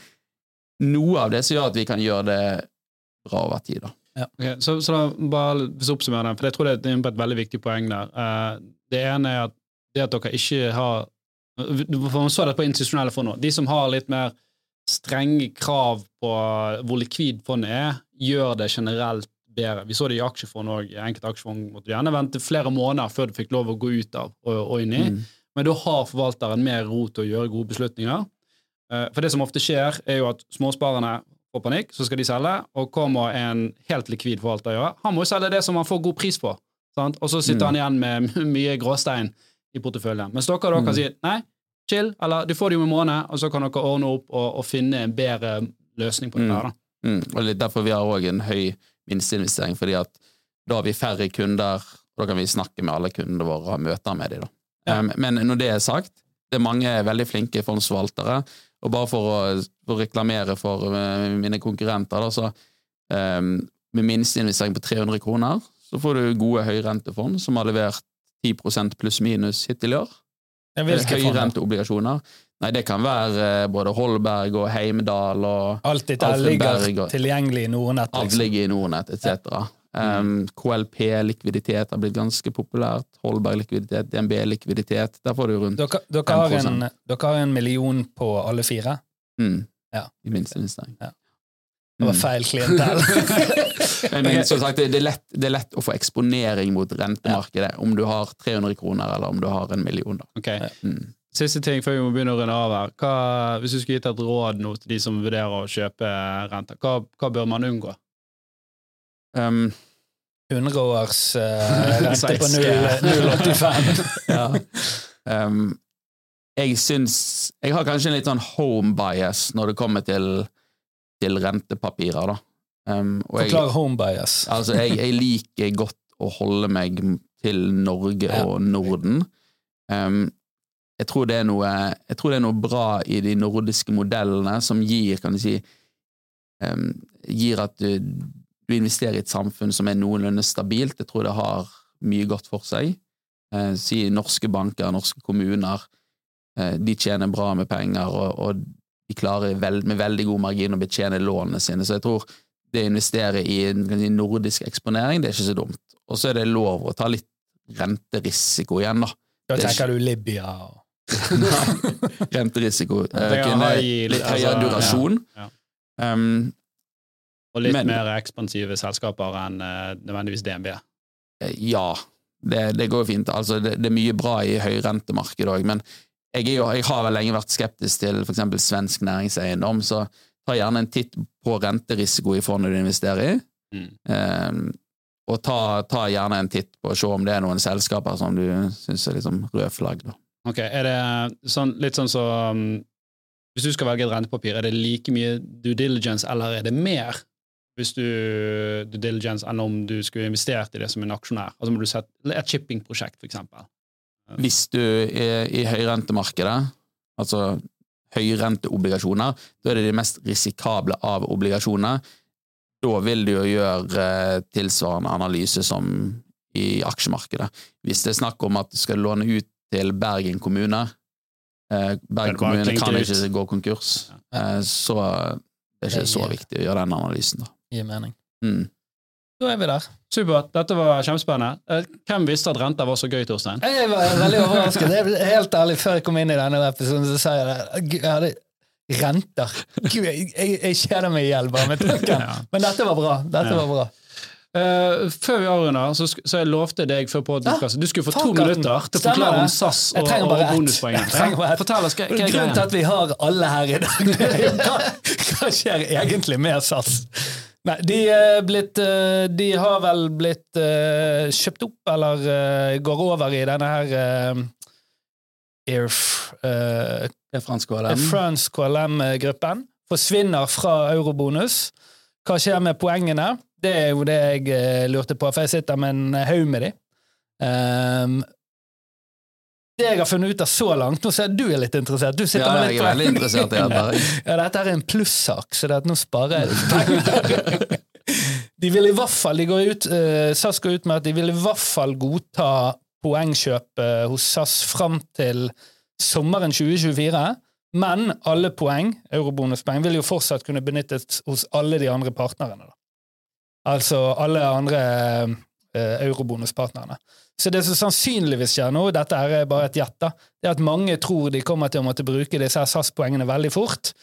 Speaker 3: noe av det som gjør at vi kan gjøre det bra over tid. da.
Speaker 1: Ok, så, så da bare hvis jeg oppsummerer den, for jeg tror det er et veldig viktig poeng der. Uh, det ene er at det at dere ikke har for Man så det på institusjonelle fond nå. De som har litt mer strenge krav på hvor likvid fondet er, gjør det generelt bedre. Vi så det i aksjefond òg. Enkelte aksjefond måtte gjerne vente flere måneder før du fikk lov å gå ut av og, og inn i.
Speaker 3: Mm.
Speaker 1: Men da har forvalteren mer ro til å gjøre gode beslutninger. Eh, For det som ofte skjer, er jo at småsparerne får panikk, så skal de selge, og kommer en helt likvid forvalter gjøre. Han må jo selge det som han får god pris på, sant? og så sitter
Speaker 3: Mm.
Speaker 1: han igjen med <laughs> mye gråstein i porteføljen. Mens dere da kan
Speaker 3: Mm.
Speaker 1: si nei, chill, eller du får det jo med en måned, og så kan dere ordne opp og, og finne en bedre løsning på det
Speaker 3: Mm.
Speaker 1: der. da.
Speaker 3: Mm. Og litt derfor vi har òg en høy minsteinvestering, fordi at da har vi færre kunder, og da kan vi snakke med alle kundene våre og ha møter med dem. Da.
Speaker 1: Ja.
Speaker 3: Um, men når det er sagt, det er mange veldig flinke fondsforvaltere, og bare for å, for å reklamere for uh, mine konkurrenter, da, så um, med minsteinvestering på 300 kroner, så får du gode høyrentefond som har levert 10% pluss minus hittil i år.
Speaker 2: Hvilke?
Speaker 3: Høyrenteobligasjoner. Nei, det kan være eh, både Holberg og Heimdal og
Speaker 2: Alt dette ligger tilgjengelig i Nordnett.
Speaker 3: Alt
Speaker 2: Liksom.
Speaker 3: ligger i Nordnett, etc. Um, KLP-likviditet har blitt ganske populært. Holberg-likviditet, DNB-likviditet. Der får du rundt
Speaker 2: Dere, dere, har
Speaker 3: 5%.
Speaker 2: en, dere har en million på alle fire.
Speaker 3: mm,
Speaker 2: Ja.
Speaker 3: i minsteinvestering.
Speaker 2: Ja. Det var
Speaker 3: Mm.
Speaker 2: feil klientell. <laughs>
Speaker 3: Men, men som sagt, det er, lett, det er lett å få eksponering mot rentemarkedet om du har 300 kroner eller om du har en million. Da.
Speaker 1: Ok.
Speaker 3: Mm.
Speaker 1: Siste ting før vi må begynne å runde av her. Hva, hvis du skulle gitt et råd nå til de som vurderer å kjøpe renter, hva, hva bør man unngå?
Speaker 3: Um,
Speaker 2: 100 uh, <laughs> rente på 0,85. <laughs>
Speaker 3: ja. um, jeg syns Jeg har kanskje en litt sånn home bias når det kommer til, til rentepapirer, da. Um, og jeg-
Speaker 2: home bias.
Speaker 3: Altså, jeg, jeg liker godt å holde meg til Norge
Speaker 2: Ja.
Speaker 3: og Norden. Um, jeg, tror det noe, jeg tror det er noe bra i de nordiske modellene som gir, kan du si um, Gir at du, du investerer i et samfunn som er noenlunde stabilt. Jeg tror det har mye godt for seg. Eh, si norske banker, norske kommuner. Eh, de tjener bra med penger, og, og de klarer vel, med veldig god margin å betjene lånene sine. Så jeg tror det å investere i en kan nordisk eksponering, det er ikke så dumt. Og så er det lov å ta litt renterisiko igjen, da.
Speaker 2: Da tenker ikke... du Libya og <laughs>
Speaker 3: renterisiko. Det
Speaker 1: er
Speaker 3: kunne litt høyere
Speaker 1: altså,
Speaker 3: durasjon.
Speaker 1: ja,
Speaker 3: Um,
Speaker 1: Og litt
Speaker 3: Men-
Speaker 1: mer ekspansive selskaper enn eh, nødvendigvis DNB.
Speaker 3: eh, ja, det, det går fint. Altså, det, det er mye bra i høyrentemarkedet òg, men jeg, jo, jeg har vel lenge vært skeptisk til f.eks. svensk næringseiendom, så ta gjerne en titt på renterisiko i fondet du investerer i.
Speaker 1: Mm.
Speaker 3: Um, og ta, ta gjerne en titt på å se om det er noen selskaper som du syns er liksom rød flagg. Da.
Speaker 1: Ok, er det sånn, litt sånn så um, Hvis du skal velge et rentepapir, er det like mye due diligence, eller er det mer hvis du due diligence enn om du skulle investert i det som en aksjonær? Altså må du sette Et shippingprosjekt, for eksempel.
Speaker 3: Hvis du er i høyrentemarkedet, altså høyrenteobligasjoner, da er det de mest risikable av obligasjoner. Da vil du jo gjøre eh, tilsvarende analyse som i aksjemarkedet. Hvis det er snakk om at du skal låne ut til Bergen kommune eh, Bergen kommune kan ikke gå konkurs, eh, så det er ikke så viktig å gjøre den analysen, da.
Speaker 2: Gir mening.
Speaker 3: Mm.
Speaker 2: Da er vi der.
Speaker 1: Supert. Dette var kjempespennende. Eh, Hvem visste at renter var så gøy, Torstein?
Speaker 2: Jeg var veldig overrasket. Jeg ble helt ærlig, Før jeg kom inn i denne episoden, så sa jeg det. Gud, Jeg hadde renter. Gud, jeg, jeg, jeg kjeder meg i hjel bare med tanken. <laughs>
Speaker 1: Ja.
Speaker 2: Men dette var bra. Dette
Speaker 1: Ja.
Speaker 2: var bra.
Speaker 1: Uh, før vi avrunder, så, så jeg lovte deg før på Du skulle få to minutter til å forklare om SAS og, og bonuspoengene.
Speaker 2: Grunnen til at vi har alle her i dag, er jo hva, hva skjer egentlig med SAS? Nei, de, blitt, eh, de har vel blitt eh, kjøpt opp, eller eh, går over i denne her Air, F-
Speaker 3: Det er
Speaker 2: France KLM-gruppen. Forsvinner fra eurobonus. Hva skjer med poengene? Det er jo det jeg lurte på, for jeg sitter med en haug med de. Det jeg har funnet ut av så langt Nå ser jeg du er litt interessert. Du sitter
Speaker 3: Ja,
Speaker 2: med
Speaker 3: jeg er veldig interessert i dette. bare. <laughs>
Speaker 2: ja, dette er en plussak, så det er at nå sparer jeg litt penger. <laughs> De vil i hvert fall, de går ut, uh, SAS går ut med at de vil i hvert fall godta poengkjøp eh, hos SAS fram til sommeren 2024, men alle poeng, eurobonuspoeng, vil jo fortsatt kunne benyttes hos alle de andre partnerne. Da. Altså alle andre eh, eurobonuspartnerne. Så det som sannsynligvis skjer nå, dette er bare et gjett, det er at mange tror de kommer til å måtte bruke disse SAS-poengene veldig fort.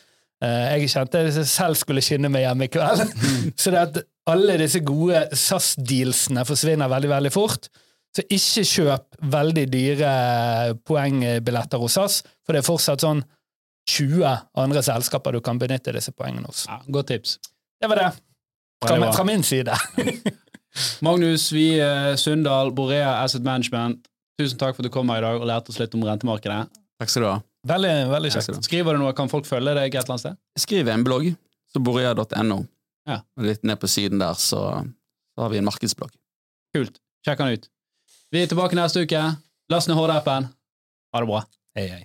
Speaker 2: Eh, Jeg kjente jeg selv skulle skinne meg hjem i kveld. <laughs> Så det at alle disse gode SAS-dealsene forsvinner veldig, veldig fort. Så ikke kjøp veldig dyre poengbilletter hos SAS, for det er fortsatt sånn 20 andre selskaper du kan benytte disse poengene hos.
Speaker 1: Ja, godt tips.
Speaker 2: Det var det. Fra, fra min side. <laughs>
Speaker 1: Magnus Wie Sundal, Borea Asset Management, tusen takk for at du kom her i dag og lærte oss litt om rentemarkedet.
Speaker 3: Takk skal du ha.
Speaker 2: Veldig, veldig kjekt.
Speaker 1: Skriver du noe, kan folk følge deg et eller annet sted?
Speaker 3: Skriv en blogg, så borea.no.
Speaker 1: Ja.
Speaker 3: Litt ned på siden der, så, så har vi en markedsblogg.
Speaker 1: Kult. Sjekk den ut. Vi er tilbake neste uke. Last ned HD-appen. Ha det bra.
Speaker 2: Hei, hei.